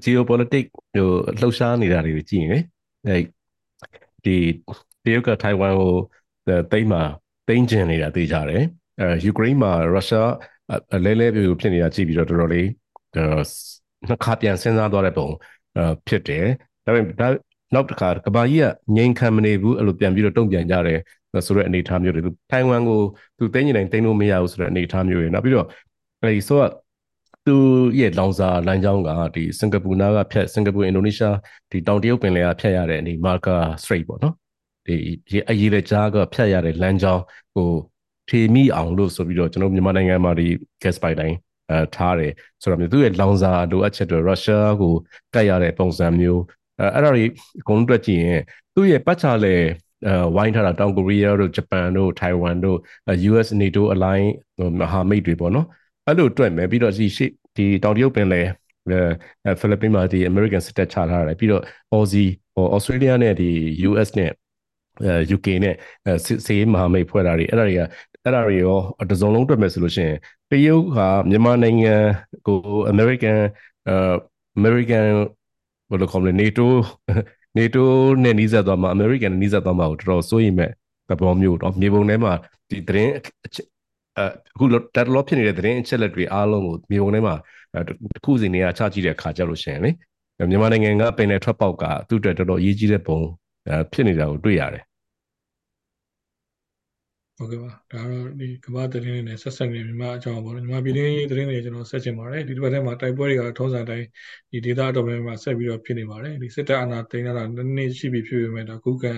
geopolitics ဟိုလှုပ်ရှားနေတာတွေကိုကြည့်ရင်လေအဲဒီတရုတ်ကထိုင်ဝမ်ကိုတိမ့်မှာတိမ့်ကျင်နေတာသိကြတယ်အဲယူကရိန်းမှာရုရှား အလဲလဲပြပြဖြစ်နေတာကြည့်ပြီးတော့တော်တော်လေးနှစ်ခါပြန်စဉ်းစားသွားတဲ့ပုံဖြစ်တယ်ဒါပေမဲ့ဒါနောက်တစ်ခါကဘာကြီးကငြိမ်ခံမနေဘူးအဲ့လိုပြန်ပြီးတော့တုံ့ပြန်ကြတယ်ဆိုတဲ့အနေအထားမျိုးတွေသူထိုင်ဝမ်ကိုသူသိနေနိုင်သိလို့မရဘူးဆိုတဲ့အနေအထားမျိုးတွေနောက်ပြီးတော့အဲဒီဆိုတော့သူရဲ့လောင်စာလမ်းကြောင်းကဒီစင်ကာပူနားကဖြတ်စင်ကာပူအင်ဒိုနီးရှားဒီတောင်တရုတ်ပင်လယ်ကဖြတ်ရတဲ့ဒီမာကာစထရိတ်ပေါ့နော်ဒီအရေးလက်ကြားကဖြတ်ရတဲ့လမ်းကြောင်းဟို ထေမိအောင်လို့ဆိုပြီးတော့ကျွန်တော်မြန်မာနိုင်ငံမှာဒီ gas pipeline အဲထားတယ်ဆိုတော့သူ့ရဲ့လောင်စာလိုအပ်ချက်တွေရုရှားကိုကတ်ရတဲ့ပုံစံမျိုးအဲအဲ့ဒါတွေအကုန်လုံးတွက်ကြည့်ရင်သူ့ရဲ့ပတ်ချလဲအဲဝိုင်းထားတာတောင်ကိုရီးယားတို့ဂျပန်တို့ထိုင်ဝမ်တို့ US NATO align မဟာမိတ်တွေပေါ့နော်အဲ့လိုတွက်မယ်ပြီးတော့ဒီရှေ့ဒီတောင်တရုတ်ပင်လယ်အဲဖိလစ်ပင်းမှာဒီ American စစ်တပ်ချထားတယ်ပြီးတော့ Aussie ဟို Australia နဲ့ဒီ US နဲ့အဲ UK နဲ့စေးမဟာမိတ်ဖွဲ့တာတွေအဲ့ဒါတွေက အဲ့ဒါတွေရောတစုံလုံးတွက်မယ်ဆိုလို့ရှိရင်တရုတ်ကမြန်မာနိုင်ငံကို American အဲ American ဘယ်လိုခေါ်မလဲ NATO NATO နဲ့နှီးစပ်သွားမှာ American နဲ့နှီးစပ်သွားမှာကိုတော်တော်စိုးရိမ်မဲ့သဘောမျိုးတော့မြေပုံထဲမှာဒီသတင်းအခုတက်လောဖြစ်နေတဲ့သတင်းအချက်လက်တွေအားလုံးကိုမြေပုံထဲမှာတစ်ခုစီနေရာချကြည့်တဲ့အခါကျလို့ရှိရင်လေမြန်မာနိုင်ငံကပင်လယ်ထွက်ပေါက်ကသူ့အတွက်တော်တော်အရေးကြီးတဲ့ပုံဖြစ်နေတာကိုတွေ့ရတယ် ဟုတ်ကဲ့ပါဒါတော့ဒီကမ္ဘာသတင်းတွေနဲ့ဆက်ဆက်နေမြန်မာအကြောင်းပေါ့နော်မြန်မာပြည်တွင်းသတင်းတွေကျွန်တော်ဆက်ချင်ပါတယ်ဒီတစ်ပတ်ထဲမှာတိုက်ပွဲတွေကထုံးစံတိုင်းဒီဒေသအတော်များများဆက်ပြီးတော့ဖြစ်နေပါတယ်ဒီစစ်တပ်အာဏာသိမ်းတာနည်းနည်းရှိပြီဖြစ်ပေမဲ့ဒါခုခံ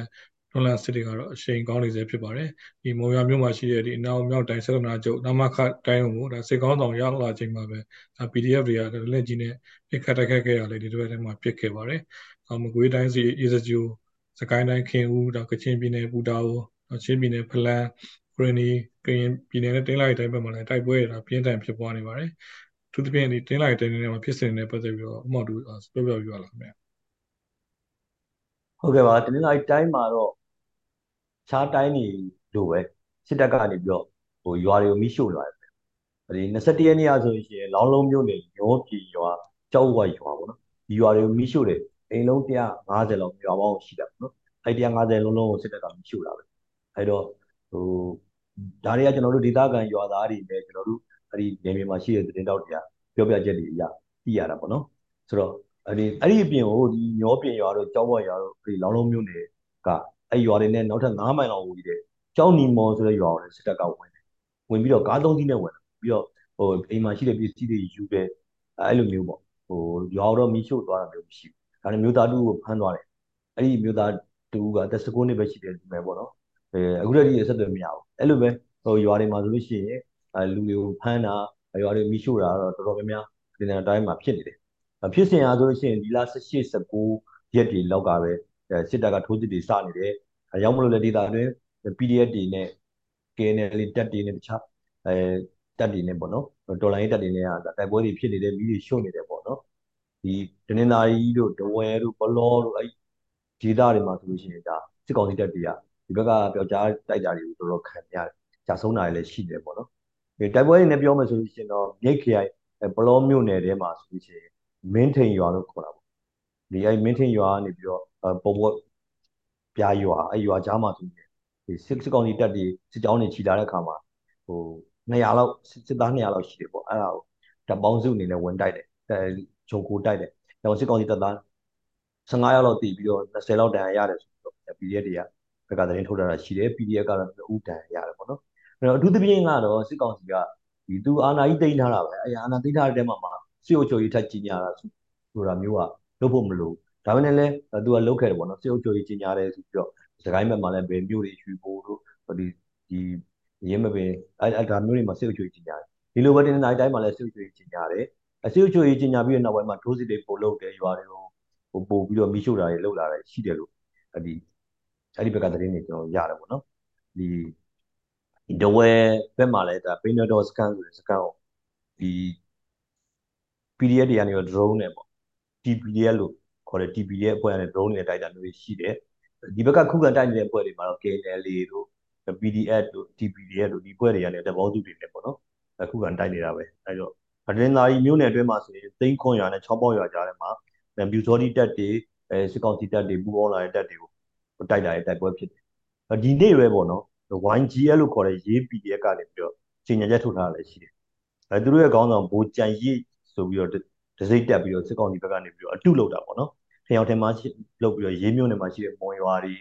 တွန်လန်စစ်တွေကတော့အရှိန်ကောင်းနေစေဖြစ်ပါတယ်ဒီမော်ရမြို့မှာရှိတဲ့ဒီအနောက်မြောက်တိုင်းစစ်နာချုပ်နမခတိုင်းကိုဒါစစ်ကောင်းဆောင်ရောက်လာချိန်မှာပဲဒါ PDF တွေကလက်ကြီးနဲ့ပြစ်ခတ်တိုက်ခတ်ခဲ့ရလေဒီတစ်ပတ်ထဲမှာပြစ်ခဲ့ပါတယ်အမကွေးတိုင်းစီရေစကြိုစကိုင်းတိုင်းခင်ဦးဒါကချင်ပြည်နယ်ပူတာအို ချင်းပြည်နယ်ဖလန်းခရနီကရင်ပြည်နယ်နဲ့တင်းလိုက်တိုင်းဘက်မှာလည်းတိုက်ပွဲတွေပြင်းထန်ဖြစ်ပွားနေပါတယ်။သူသဖြင့်ဒီတင်းလိုက်တိုင်းနဲ့မှာဖြစ်စဉ်နဲ့ပတ်သက်ပြီးတော့အမောက်တူပြောပြပြလာခင်ဗျ။ဟုတ်ကဲ့ပါတင်းလိုက်တိုင်းမှာတော့ခြားတိုင်းနေလို့ပဲစစ်တပ်ကနေပြီးတော့ဟိုရွာတွေကိုမိရှို့လာတယ်။ဒီ21ရက်နေ့အဆိုရင်လောင်းလုံးမျိုးနေရောပြည်ရွာကြောက်ဝရွာပေါ့နော်။ဒီရွာတွေကိုမိရှို့တယ်အိမ်လုံး150လောက်ရွာပေါင်းရှိတာပေါ့နော်။အဲ့150လုံးလုံးကိုစစ်တပ်ကမိရှို့လာပဲ။ အဲ့တော့ဟိုဒါတွေကကျွန်တော်တို့ဒေသခံရွာသားတွေနဲ့ကျွန်တော်တို့အဲ့ဒီနေမြေမှာရှိတဲ့သတင်းတောက်တွေကပြောပြချက်တွေအရသိရတာပေါ့နော်ဆိုတော့အဲ့ဒီအဲ့ဒီအပြင်ကိုဒီညောပြင်ရွာတို့ကြောက်ဘွားရွာတို့ဒီလောင်းလုံးမြို့နယ်ကအဲ့ရွာတွေနဲ့နောက်ထပ်9မိုင်လောက်ဝေးတဲ့ကြောက်နီမော်ဆိုတဲ့ရွာကိုစစ်တပ်ကဝင်တယ်ဝင်ပြီးတော့ကားသုံးစီးနဲ့ဝင်တယ်ပြီးတော့ဟိုအိမ်မှာရှိတဲ့ပစ္စည်းတွေယူတယ်အဲ့လိုမျိုးပေါ့ဟိုရွာတော့မီးရှို့သွားတာမျိုးမရှိဘူးဒါနဲ့မျိုးသားတူကိုဖမ်းသွားတယ်အဲ့ဒီမျိုးသားတူကတက်စကုန်းနှစ်ပဲရှိတယ်ဒီမဲ့ပေါ့နော် အဲအခုတည်းကအဆက်အသွယ်မရဘူးအဲ့လိုပဲဟိုရွာတွေမှာဆိုလို့ရှိရင်အဲလူတွေကိုဖမ်းတာရွာတွေမိရှို့တာတော့တော်တော်များများဒီနေ့တိုင်းမှာဖြစ်နေတယ်ဖြစ်စဉ်အားဆိုလို့ရှိရင်ဒီလ18 19ရက်တွေလောက်ကပဲစစ်တပ်ကထိုးစစ်တွေစနေတယ်အဲရောက်မလို့လေဒေတာတွင် PDF တွေနဲ့ KNL တက်တွေနဲ့တခြားအဲတက်တွေနဲ့ပေါ့နော်တော်လိုင်းတက်တွေနဲ့တိုက်ပွဲတွေဖြစ်နေတယ်မိတွေရှို့နေတယ်ပေါ့နော်ဒီဒနင်္သာရီတို့ဒဝဲတို့ဘလောတို့အဲဒေတာတွေမှာဆိုလို့ရှိရင်ဒါစစ်ကောင်စီတက်တွေက ဒီဘက်ကပျောက်ကြားတိုက်တာတွေကိုတော်တော်ခံရတယ်ကြာဆုံးတာတွေလည်းရှိတယ်ပေါ့နော်ဒီတိုက်ပွဲတွေနဲ့ပြောမယ်ဆိုလို့ရှိရင်တော့မြိတ်ခရိုင်ပလောမြို့နယ်ထဲမှာဆိုလို့ရှိရင်မင်းထိန်ရွာလို့ခေါ်တာပေါ့ဒီအဲမင်းထိန်ရွာကနေပြီးတော့ပုံပေါ်ပြားရွာအဲရွာကြားမှာဆိုရင်ဒီစစ်စစ်ကောင်စီတပ်တွေစစ်ကြောင်းတွေခြိလာတဲ့အခါမှာဟို200လောက်စစ်သား200လောက်ရှိတယ်ပေါ့အဲ့ဒါကိုတပ်ပေါင်းစုအနေနဲ့ဝင်တိုက်တယ်အဲဂျုံကိုတိုက်တယ်တော့စစ်ကောင်စီတပ်သား15ရောက်လောက်တည်ပြီးတော့20လောက်တန်ရတယ်ဆိုတော့ PDF တွေက ဘက်ကသတင်းထုတ်တာရှိတယ် PDF ကတော့ဥတန်ရတယ်ပေါ့နော်အဲ့တော့အထူးသဖြင့်ကတော့စစ်ကောင်စီကဒီသူအာဏာကြီးတိမ့်ထားတာပဲအဲအာဏာတိမ့်ထားတဲ့တဲမှာမှာစစ်အုပ်ချုပ်ရေးထက်ကြီးညာတာဆိုတာမျိုးကလုပ်ဖို့မလိုဒါပေမဲ့လည်းသူကလုပ်ခဲ့တယ်ပေါ့နော်စစ်အုပ်ချုပ်ရေးကြီးညာတယ်ဆိုပြီးတော့စကိုင်းဘက်မှာလည်းဘယ်မျိုးတွေရွှေဘိုးတို့ဒီဒီရင်းမပင်အဲဒါမျိုးတွေမှာစစ်အုပ်ချုပ်ရေးကြီးညာတယ်ဒီလိုပဲတင်တဲ့တိုင်းမှာလည်းစစ်အုပ်ချုပ်ရေးကြီးညာတယ်အစစ်အုပ်ချုပ်ရေးကြီးညာပြီးတဲ့နောက်ပိုင်းမှာဒိုးစစ်တွေပို့လုပ်တယ်ရွာတွေကိုဟိုပို့ပြီးတော့မိရှုတာတွေလုပ်လာတယ်ရှိတယ်လို့ဒီ အဲ့ဒီဘက်ကသတင်းတွေကျွန်တော်ရတယ်ပေါ့နော်ဒီဒီဒဝဲဘက်မှာလည်းဒါ Pinodor scan ဆိုတဲ့ scan ကိုဒီ PDF တွေကနေတော့ drone နဲ့ပေါ့ TPDF လို့ခေါ်တဲ့ TPDF အဖွဲ့ကနေ drone နဲ့တိုက်တာမျိုးရှိတယ်ဒီဘက်ကခုခံတိုက်နေတဲ့အဖွဲ့တွေမှာတော့ KNLA တို့ PDF တို့ TPDF တို့ဒီအဖွဲ့တွေကနေတဘောစုတွေနဲ့ပေါ့နော်အခုခံတိုက်နေတာပဲအဲတော့အဒရင်သာရီမြို့နယ်အတွင်းမှာဆိုရင်သိန်းခွန်ရွာနဲ့6ပေါက်ရွာကြားထဲမှာမြူစောတိတက်တွေအဲစစ်ကောင်စီတက်တွေပူးပေါင်းလာတဲ့တက်တွေကို တိုက်တာရဲ့တိုက်ပွဲဖြစ်တယ်။ဒီနေ့ပဲပေါ့နော် YGL လို့ခေါ်တဲ့ရေး PDF ကနေပြီးတော့ချိန်ညာချက်ထုတ်ထားတာလည်းရှိတယ်။အဲသူတို့ရဲ့ခေါင်းဆောင်ဘိုးကြံရိပ်ဆိုပြီးတော့ဒစိတ်တက်ပြီးတော့စစ်ကောင်စီဘက်ကနေပြီးတော့အတုလုပ်တာပေါ့နော်။ထင်အောင်ထင်မှားလုပ်ပြီးတော့ရေးမျိုးနယ်မှာရှိတဲ့မွန်ရွာတွေ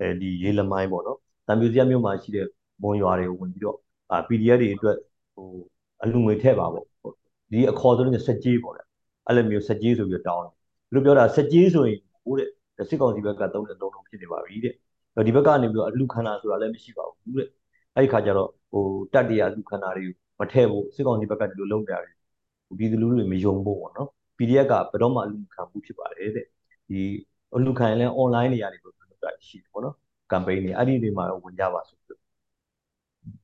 အဲဒီရေးလမိုင်းပေါ့နော်။တံပြူစရမြို့မှာရှိတဲ့မွန်ရွာတွေကိုဝင်ပြီးတော့အာ PDF တွေအတွက်ဟိုအလူငွေထည့်ပါပေါ့ဒီအခေါ်ဆိုလို့ဆက်ကြီးပေါ့လေအဲ့လိုမျိုးဆက်ကြီးဆိုပြီးတောင်းတယ်သူတို့ပြောတာဆက်ကြီးဆိုရင်ဟိုတဲ့ စစ်ကောင်စီဘက်ကသုံးတဲ့သုံးလုံးဖြစ်နေပါပြီတဲ့ဒီဘက်ကနေပြီးတော့အလူခန္ဓာဆိုတာလည်းမရှိပါဘူးတဲ့အဲ့ဒီခါကျတော့ဟိုတက်တရအလူခန္ဓာတွေကိုမထည့်ဖို့စစ်ကောင်စီဘက်ကဒီလိုလုပ်ကြတယ်ပြည်သူလူထုတွေမယုံဖို့ပေါ့နော် PDF ကဘယ်တော့မှအလူခံမှုဖြစ်ပါတယ်တဲ့ဒီအလူခံရင်လည်း online နေရာတွေလို့ပြောတာရှိတယ်ပေါ့နော် campaign တွေအဲ့ဒီတွေမှာဝင်ကြပါဆိုပြီး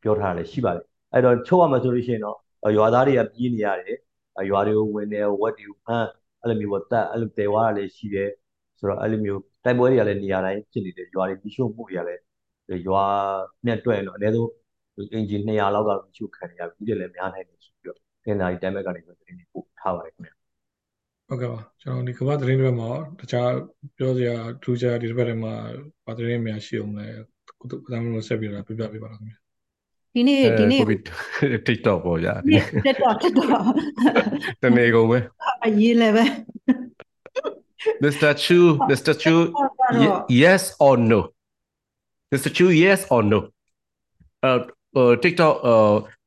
ပြောထားတယ်ရှိပါတယ်အဲ့တော့ချုပ်ရမှာဆိုလို့ရှိရင်တော့ရွာသားတွေကပြေးနေရတယ်ရွာတွေကိုဝင်တယ်ဝက်တွေကိုဖမ်းအဲ့လိုမျိုးပေါ့တက်အဲ့လိုတဲဝါတာလည်းရှိတယ် ဆိုတော့အဲ့လိုမျိုးတိုက်ပွဲတွေကလည်းနေရာတိုင်းဖြစ်နေတယ်ရွာတွေပြီးရှုံမှုတွေကလည်းရွာနဲ့တွဲရင်တော့အနည်းဆုံးအင်ဂျင်200လောက်ကပြီးရှုခံနေရပြီဒီလည်းများနိုင်တယ်ဆိုပြီးတော့တင်တာဒီတိုင်းဘက်ကနေပြီးသတင်းတွေပို့ထားပါတယ်ခင်ဗျဟုတ်ကဲ့ပါကျွန်တော်ဒီကမ္ဘာသတင်းတွေမှာတခြားပြောစရာထူးခြားဒီတစ်ပတ်ထဲမှာဗာသတင်းများရှိအောင်လဲကုသကမျိုးဆက်ပြီးတော့ပြပြပေးပါလားခင်ဗျဒီနေ့ဒီနေ့ TikTok ပေါ့ဗျာ TikTok TikTok တနေကုန်ပဲအရေးလည်းပဲ Mr. Chu Mr. Chu yes or no Mr. Chu yes or no အဲဟို TikTok ဟို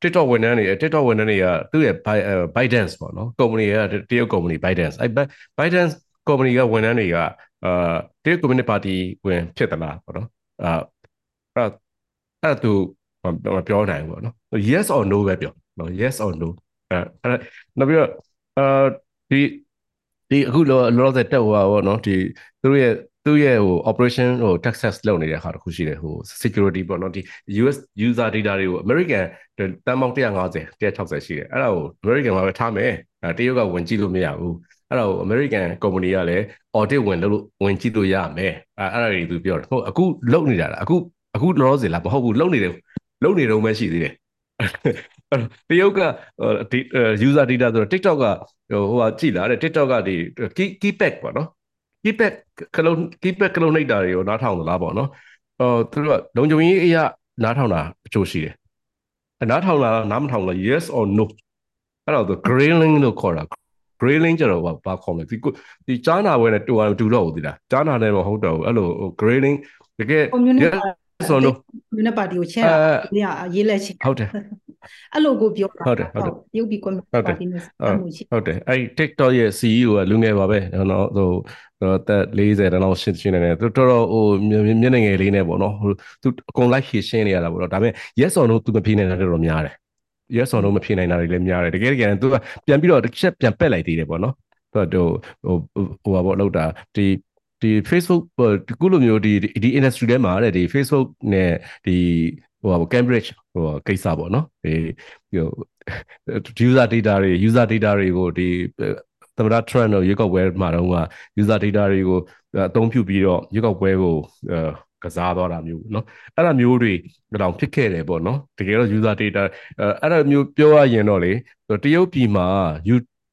TikTok ဝန်ထမ်းတွေ TikTok ဝန်ထမ်းတွေကသူ့ရဲ့ Bytedance ပေါ့နော်ကုမ္ပဏီကတရုတ်ကုမ္ပဏီ Bytedance အဲ Bytedance ကုမ္ပဏီကဝန်ထမ်းတွေကအာတရုတ်ကွန်မြူနတီပါတီဝင်ဖြစ်သလားပေါ့နော်အာအဲ့အဲ့သူမပြောနိုင်ဘူးပေါ့နော် yes or no ပဲပြောနော် yes or no အဲအဲ့နောက်ပြီးတော့အာဒီ ဒီအခုလောလောဆယ်တက်ဟိုပါပေါ့နော်ဒီသူတို့ရဲ့သူ့ရဲ့ဟို operation ဟို Texas လုပ်နေတဲ့ဟာတခုရှိတယ်ဟို security ပေါ့နော်ဒီ US user data တွေကို American တန်ပေါင်း150 160ရှိတယ်အဲ့ဒါကို American မှာပဲထားမယ်အဲတရုတ်ကဝင်ကြည့်လို့မရဘူးအဲ့ဒါကို American company ကလည်း audit ဝင်လို့ဝင်ကြည့်လို့ရမယ်အဲအဲ့ဒါတွေသူပြောတယ်ဟုတ်အခုလုပ်နေတာလားအခုအခုလောလောဆယ်လားမဟုတ်ဘူးလုပ်နေတယ်လုပ်နေတော့မှရှိသေးတယ် တရုတ်ကဒီ user data ဆိုတော့ TikTok ကဟိုဟိုကြည့်လာတဲ့ TikTok ကဒီ key keypack ပေါ့နော် keypad ကလုံး keypad ကလုံးနှိပ်တာတွေကိုနားထောင်သလားပေါ့နော်အော်သူတို့ကလုံခြုံရေးအရာနားထောင်တာအချို့ရှိတယ်နားထောင်တာနားမထောင်လား yes or no အဲ့တော့ grailing လို့ခေါ်တာ grailing ကျတော့ဘာခေါ်မလဲဒီဒီကြားနာဝဲနဲ့တူအောင်တူတော့ဘူးဒီလားကြားနာနဲ့မဟုတ်တော့ဘူးအဲ့လို grailing တကယ် yes or no မြနပါတီကိုချဲတာဒီကရေးလက်ချဟုတ်တယ်အဲ့လိုကိုပြောတာဟုတ်တယ်ဟုတ်တယ်ရုပ်ပြီးကွန်ပျူတာတင်းနဲ့မှုရှိဟုတ်တယ်အဲ့ TikTok ရဲ့ CEO ကလူငယ်ပါပဲနော်ဟိုတက်40တန်းလောက်ရှင်းရှင်းနေတယ်သူတော်တော်ဟိုမျက်နှာငယ်လေးနဲ့ပေါ့နော်ဟိုသူအကုန်လိုက်ရှင်းရှင်းနေရတာပေါ့နော်ဒါပေမဲ့ yes or no သူမဖြေနိုင်တာတော်တော်များတယ် yes or no မဖြေနိုင်တာတွေလည်းများတယ်တကယ်တကယ်သူကပြန်ပြီးတော့တစ်ချက်ပြန်ပက်လိုက်သေးတယ်ပေါ့နော်သူကဟိုဟိုဟိုပါပေါ့လောက်တာဒီ ဒီ Facebook ဒီခုလိုမျိုးဒီဒီ industry ထဲမှာတဲ့ဒီ Facebook နဲ့ဒီဟိုဟာ Cambridge ဟိုကိစ္စပေါ့နော်ဒီဟို user data တွေ user data တွေကိုဒီသမ္မတ Trump တို့ရွေးကောက်ပွဲမှာတော့က user data တွေကိုအသုံးပြုပြီးတော့ရွေးကောက်ပွဲကိုကစားသွားတာမျိုးเนาะအဲ့ဒါမျိုးတွေတောင်ဖြစ်ခဲ့တယ်ပေါ့เนาะတကယ်တော့ user data အဲ့ဒါမျိုးပြောရရင်တော့လေတရုတ်ပြည်မှာ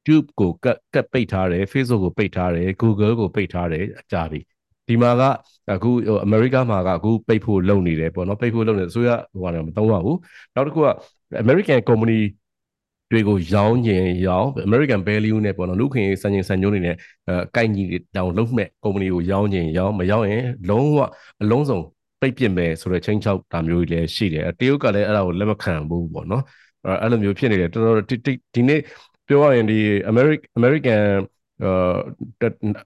YouTube ကိုကတ်ကတ်ပိတ်ထားတယ် Facebook ကိုပိတ်ထားတယ် Google ကိုပိတ်ထားတယ်အကြပြီဒီမှာကအခုဟိုအမေရိကမှာကအခုပိတ်ဖို့လုပ်နေတယ်ပေါ့နော်ပိတ်ဖို့လုပ်နေအစိုးရဟိုကတော့မသုံးတော့ဘူးနောက်တစ်ခုက American company တွေကိုရောင်းကျင်ရောင်း American value နဲ့ပေါ့နော်လူခင်စံချိန်စံညိုးနေနဲ့အဲကိုက်ညီတောင်လုံးမဲ့ company ကိုရောင်းကျင်ရောင်းမရောင်းရင်လုံးဝအလုံးစုံပိတ်ပစ်မယ်ဆိုတဲ့ချင်းချောက်တာမျိုးတွေလည်းရှိတယ်တရုတ်ကလည်းအဲ့ဒါကိုလက်မခံဘူးပေါ့နော်အဲ့လိုမျိုးဖြစ်နေတယ်တော်တော်ဒီနေ့ ပြောရရင်ဒီ American American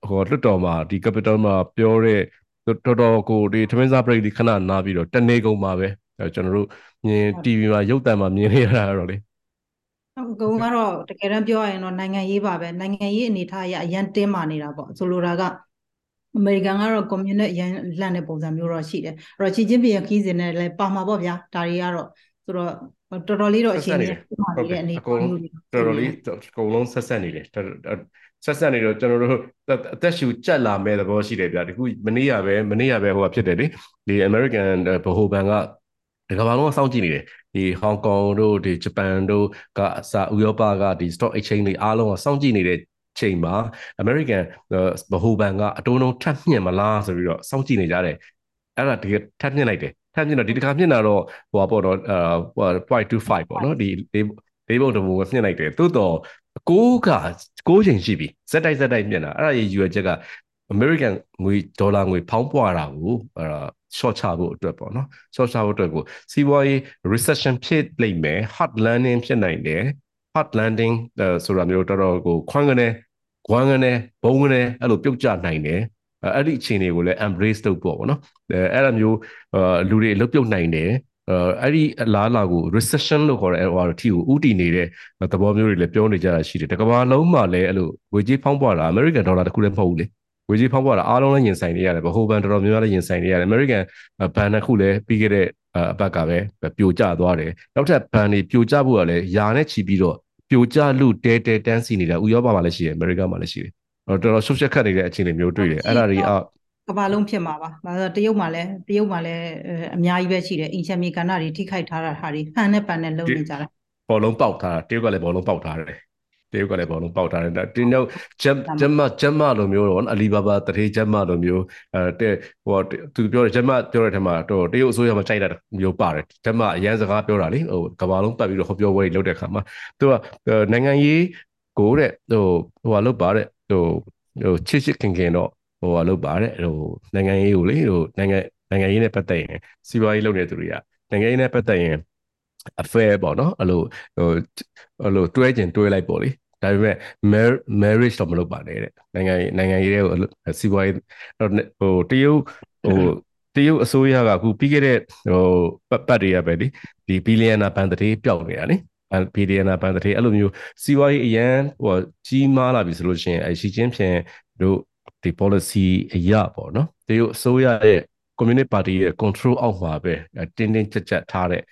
ဟိုလွတ်တော်မှာဒီ capital မှာပြောတဲ့တော်တော်ကိုဒီသမင်းစားပရိတ်ဒီခဏနားပြီးတော့တနေကုန်ပါပဲကျွန်တော်တို့မြင် TV မှာရုပ်သံမှာမြင်နေရတာတော့လေဟုတ်ကုံကတော့တကယ်တမ်းပြောရရင်တော့နိုင်ငံရေးပါပဲနိုင်ငံရေးအနေထားအရအရန်တင်းမာနေတာပေါ့ဆိုလိုတာကအမေရိကန်ကတော့ကွန်မြူနစ်အရန်လန့်တဲ့ပုံစံမျိုးတော့ရှိတယ်အဲ့တော့ချီချင်းပြည်ခီးစဉ်နဲ့လည်းပါမှာပေါ့ဗျာဒါတွေကတော့ဆိုတော့ တော်တော်လေးတော့အချိန်ကြီးဖြစ်ပါနေတဲ့အနေအထားမျိုးတွေတော်တော်လေးအကုန်လုံးဆက်ဆက်နေတယ်ဆက်ဆက်နေတော့ကျွန်တော်တို့အသက်ရှူကြက်လာမဲ့သဘောရှိတယ်ဗျာဒီခုမနေ့ကပဲမနေ့ကပဲဟိုကဖြစ်တယ်လေဒီ American ဗဟိုဘဏ်ကဒီကမ္ဘာလုံးကစောင့်ကြည့်နေတယ်ဒီဟောင်ကောင်တို့ဒီဂျပန်တို့ကအစဥရောပကဒီ stock exchange တွေအားလုံးကစောင့်ကြည့်နေတဲ့ချိန်မှာ American ဗဟိုဘဏ်ကအတိုးနှုန်းထပ်မြင့်မလားဆိုပြီးတော့စောင့်ကြည့်နေကြတယ်အဲ့ဒါတကယ်ထပ်မြင့်လိုက်တယ် ထပ်မြင့်တော့ဒီတစ်ခါမြင့်တာတော့ဟိုပေါ့တော့ဟို0.25ပေါ့နော်ဒီလေးပုံတပုံကမြင့်လိုက်တယ်သို့တော့ကိုးကကိုးချိန်ရှိပြီဇက်တိုက်ဇက်တိုက်မြင့်တာအဲ့ဒါရဲ့ရွယ်ချက်က American ငွေဒေါ်လာငွေဖောင်းပွားတာကိုအဲ short ချဖို့အတွက်ပေါ့နော် short ချဖို့အတွက်ကိုစီးပွားရေး recession ဖြစ်လိမ့်မယ် hard landing ဖြစ်နိုင်တယ် hard landing ဆိုတာမျိုးတော်တော်ကိုခွန်းကနေခွန်းကနေဘုံကနေအဲ့လိုပြုတ်ကျနိုင်တယ် အဲ့ဒီအခြေအနေကိုလည်း embrace လုပ်ပေါ့ဗောနော်အဲအဲ့လိုမျိုးလူတွေလှုပ်ပြုတ်နိုင်တယ်အဲ့ဒီအလားအလာကို recession လို့ခေါ်တဲ့ဟိုအထီကိုဥတီနေတဲ့သဘောမျိုးတွေလည်းပြောနေကြတာရှိတယ်တကဘာလုံးမှာလည်းအဲ့လိုဝေကြီးဖောင်းပွားတာ American dollar တခုလည်းမဟုတ်ဘူးလေဝေကြီးဖောင်းပွားတာအားလုံးလည်းရင်ဆိုင်နေရတယ်ဗဟိုဘဏ်တော်တော်များများလည်းရင်ဆိုင်နေရတယ် American ဘဏ်တစ်ခုလည်းပြီးခဲ့တဲ့အပတ်ကပဲပြိုကျသွားတယ်နောက်ထပ်ဘဏ်တွေပြိုကျဖို့ကလည်းယာနဲ့ချီပြီးတော့ပြိုကျလူတဲတဲတန်းစီနေတာဥရောပမှာလည်းရှိတယ်အမေရိကမှာလည်းရှိတယ် တော်တော်ရှုပ်ရှက်ခတ်နေတဲ့အခြေအနေမျိုးတွေ့တယ်အဲ့ဒါတွေအောကဘာလုံးဖြစ်မှာပါ။ဘာလို့တရုတ်မှာလည်းတရုတ်မှာလည်းအများကြီးပဲရှိတယ်။အင်ချမ်မီကဏ္ဍတွေထိခိုက်ထားတာဟာတွေဖန်နဲ့ပန်နဲ့လုံးနေကြတာ။ဘောလုံးပေါက်ထားတာတရုတ်ကလည်းဘောလုံးပေါက်ထားတယ်တရုတ်ကလည်းဘောလုံးပေါက်ထားတယ်တင်းတော့ဂျမ်ဂျမ်မဂျမ်မလိုမျိုးတော့အလီဘာဘာတရေဂျမ်မလိုမျိုးအဲဟိုသူပြောတယ်ဂျမ်မပြောတဲ့ထက်မှာတော့တရုတ်အစိုးရမှာကြိုက်တာမျိုးပါတယ်ဂျမ်မအရန်စကားပြောတာလေဟိုကဘာလုံးပတ်ပြီးတော့ဟောပြောဝဲလုပ်တဲ့ခါမှာသူကနိုင်ငံရေးကိုတဲ့ဟိုဟိုဟာလုပ်ပါတဲ့ ဟိုဟိုချစ်ချစ်ခင်ခင်တော့ဟိုဟာလုပ်ပါတဲ့ဟိုနိုင်ငံရေးကိုလေဟိုနိုင်ငံနိုင်ငံရေးနဲ့ပတ်သက်ရင်စီးပွားရေးလုပ်နေသူတွေကနိုင်ငံရေးနဲ့ပတ်သက်ရင် affair ပေါ့နော်အဲ့လိုဟိုအဲ့လိုတွဲကျင်တွဲလိုက်ပေါ့လေဒါပေမဲ့ marriage တော့မလုပ်ပါနဲ့တဲ့နိုင်ငံနိုင်ငံရေးတွေကိုစီးပွားရေးဟိုတရုတ်ဟိုတရုတ်အစိုးရကအခုပြီးခဲ့တဲ့ဟိုပတ်တွေကပဲလေဒီဘီလီယံနာဘန်တတိပျောက်နေတာလေ ဘီလီယံနာဘန်တတိအဲ့လိုမျိုးစီးပွားရေးအရန်ဟိုကြီးမားလာပြီဆိုလို့ရှိရင်အဲရှီကျင်းဖြန်တို့ဒီ policy အရပေါ့နော်တရုတ်အစိုးရရဲ့ communist party ရဲ့ control အောက်မှာပဲတင်းတင်းကြပ်ကြပ်ထားတဲ့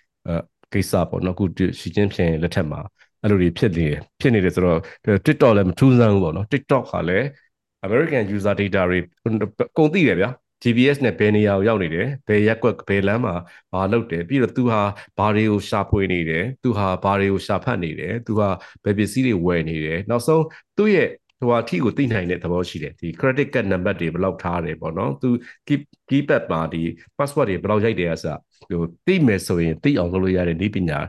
ကိစ္စပေါ့နော်အခုရှီကျင်းဖြန်လက်ထက်မှာအဲ့လိုတွေဖြစ်နေဖြစ်နေတယ်ဆိုတော့ TikTok လည်းမထူးဆန်းဘူးပေါ့နော် TikTok ကလည်း American user data တွေကုန်သိတယ်ဗျာ GPS နဲ့ဘယ်နေရာကိုရောက်နေတယ်ဘယ်ရက်ကွက်ဘယ်လမ်းမှာဘာလုပ်တယ်ပြီးတော့သူဟာဘာတွေကိုရှာဖွေနေတယ်သူဟာဘာတွေကိုရှာဖတ်နေတယ်သူဟာဘယ်ပစ္စည်းတွေဝယ်နေတယ်နောက်ဆုံးသူ့ရဲ့ဟိုအထီကိုသိနိုင်တဲ့သဘောရှိတယ်ဒီ credit card number တွေဘယ်လောက်ထားတယ်ပေါ့နော်သူ keep keypad မှာဒီ password တွေဘယ်လောက်ရိုက်တယ်အစဟိုသိမယ်ဆိုရင်သိအောင်လုပ်လို့ရတဲ့နည်းပညာအဲ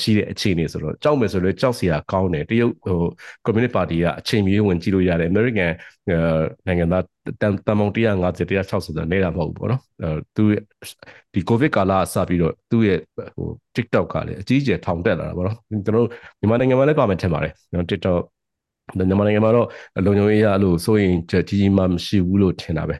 ရှိတဲ့အခြေအနေဆိုတော့ကြောက်မယ်ဆိုလည်းကြောက်စရာကောင်းတယ်တရုတ်ဟို communist party ကအချိန်မြေဝင်ကြည့်လို့ရတယ် American နိုင်ငံသားတန်တန်ပေါင်း150 160ဆိုတာနေတာမဟုတ်ဘူးပေါ့နော်အဲသူဒီ covid ကာလအစပြီးတော့သူ့ရဲ့ဟို TikTok ကလည်းအကြီးအကျယ်ထောင်တက်လာတာပေါ့နော်ကျွန်တော်တို့မြန်မာနိုင်ငံမှာလည်းပါမယ်ထင်ပါတယ်နော် TikTok မြန်မာနိုင်ငံမှာတော့လုံခြုံရေးအရအဲ့လိုစိုးရင်ကြီးကြီးမှမရှိဘူးလို့ထင်တာပဲ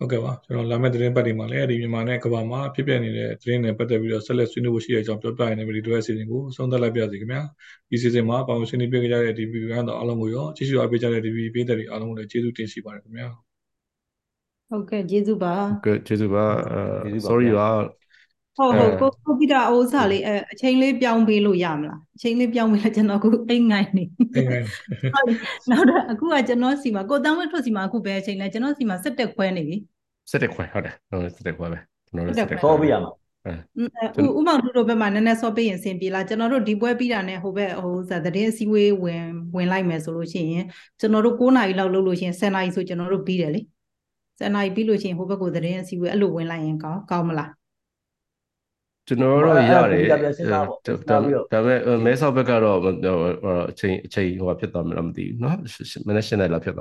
ဟုတ်ကဲ့ပါကျွန်တော်လာမယ့်သတင်းပတ်တွေမှာလည်းဒီမြန်မာနဲ့ကမ္ဘာမှာဖြစ်ပျက်နေတဲ့သတင်းတွေပတ်သက်ပြီးတော့ဆက်လက်ဆွေးနွေးဖို့ရှိတဲ့အကြောင်းပြောပြရတဲ့ဗီဒီယိုအစီအစဉ်ကိုဆုံးသက်လိုက်ပါရစေခင်ဗျာဒီစီစဉ်မှာပေါင်းဆွေးနွေးပေးကြတဲ့ဒီဗီဒီယိုကတော့အားလုံးကိုရောကြည့်ရှုအားပေးကြတဲ့ဒီဗီဒီယိုပေးတဲ့တွေအားလုံးကိုလည်းကျေးဇူးတင်ရှိပါတယ်ခင်ဗျာဟုတ်ကဲ့ကျေးဇူးပါဟုတ်ကဲ့ကျေးဇူးပါ sorry ပါ ဟုတ်ဟုတ်ကိုကိုပိတာအိုးစားလေးအချိန်လေးပြောင်းပေးလို့ရမလားအချိန်လေးပြောင်းပေးလိုက်ကျွန်တော်အခုအိမ်ငိုင်းနေအိမ်ငိုင်းနောက်တော့အခုကကျွန်တော်စီမှာကိုတန်းဝက်ထွက်စီမှာအခုပဲအချိန်လဲကျွန်တော်စီမှာ7တက်ခွဲနေပြီစစ်တက်ခွဲဟုတ်တယ်ကျွန်တော်စစ်တက်ခွဲပဲကျွန်တော်တို့စစ်တက်ခွဲဆောပေးရမှာဥမောင်တို့ဘက်မှာနည်းနည်းဆောပေးရင်အဆင်ပြေလားကျွန်တော်တို့ဒီပွဲပြီးတာနဲ့ဟိုဘက်ဟိုဇာသတင်းအစည်းအဝေးဝင်ဝင်လိုက်မယ်ဆိုလို့ရှိရင်ကျွန်တော်တို့9နာရီလောက်လုပ်လို့ရှိရင်10နာရီဆိုကျွန်တော်တို့ပြီးတယ်လေ10နာရီပြီးလို့ရှိရင်ဟိုဘက်ကိုသတင်းအစည်းအဝေးအဲ့လိုဝင်လိုက်ရင်ကောင်းကောင်းမလား ကျွန်တော်တို့ရတယ်ဒါပေမဲ့မဲဆောက်ဘက်ကတော့အချိန်အချိန်ဟိုဖြစ်သွားမလားမသိဘူးเนาะမနေ့ရှင်းတယ်လားဖြစ်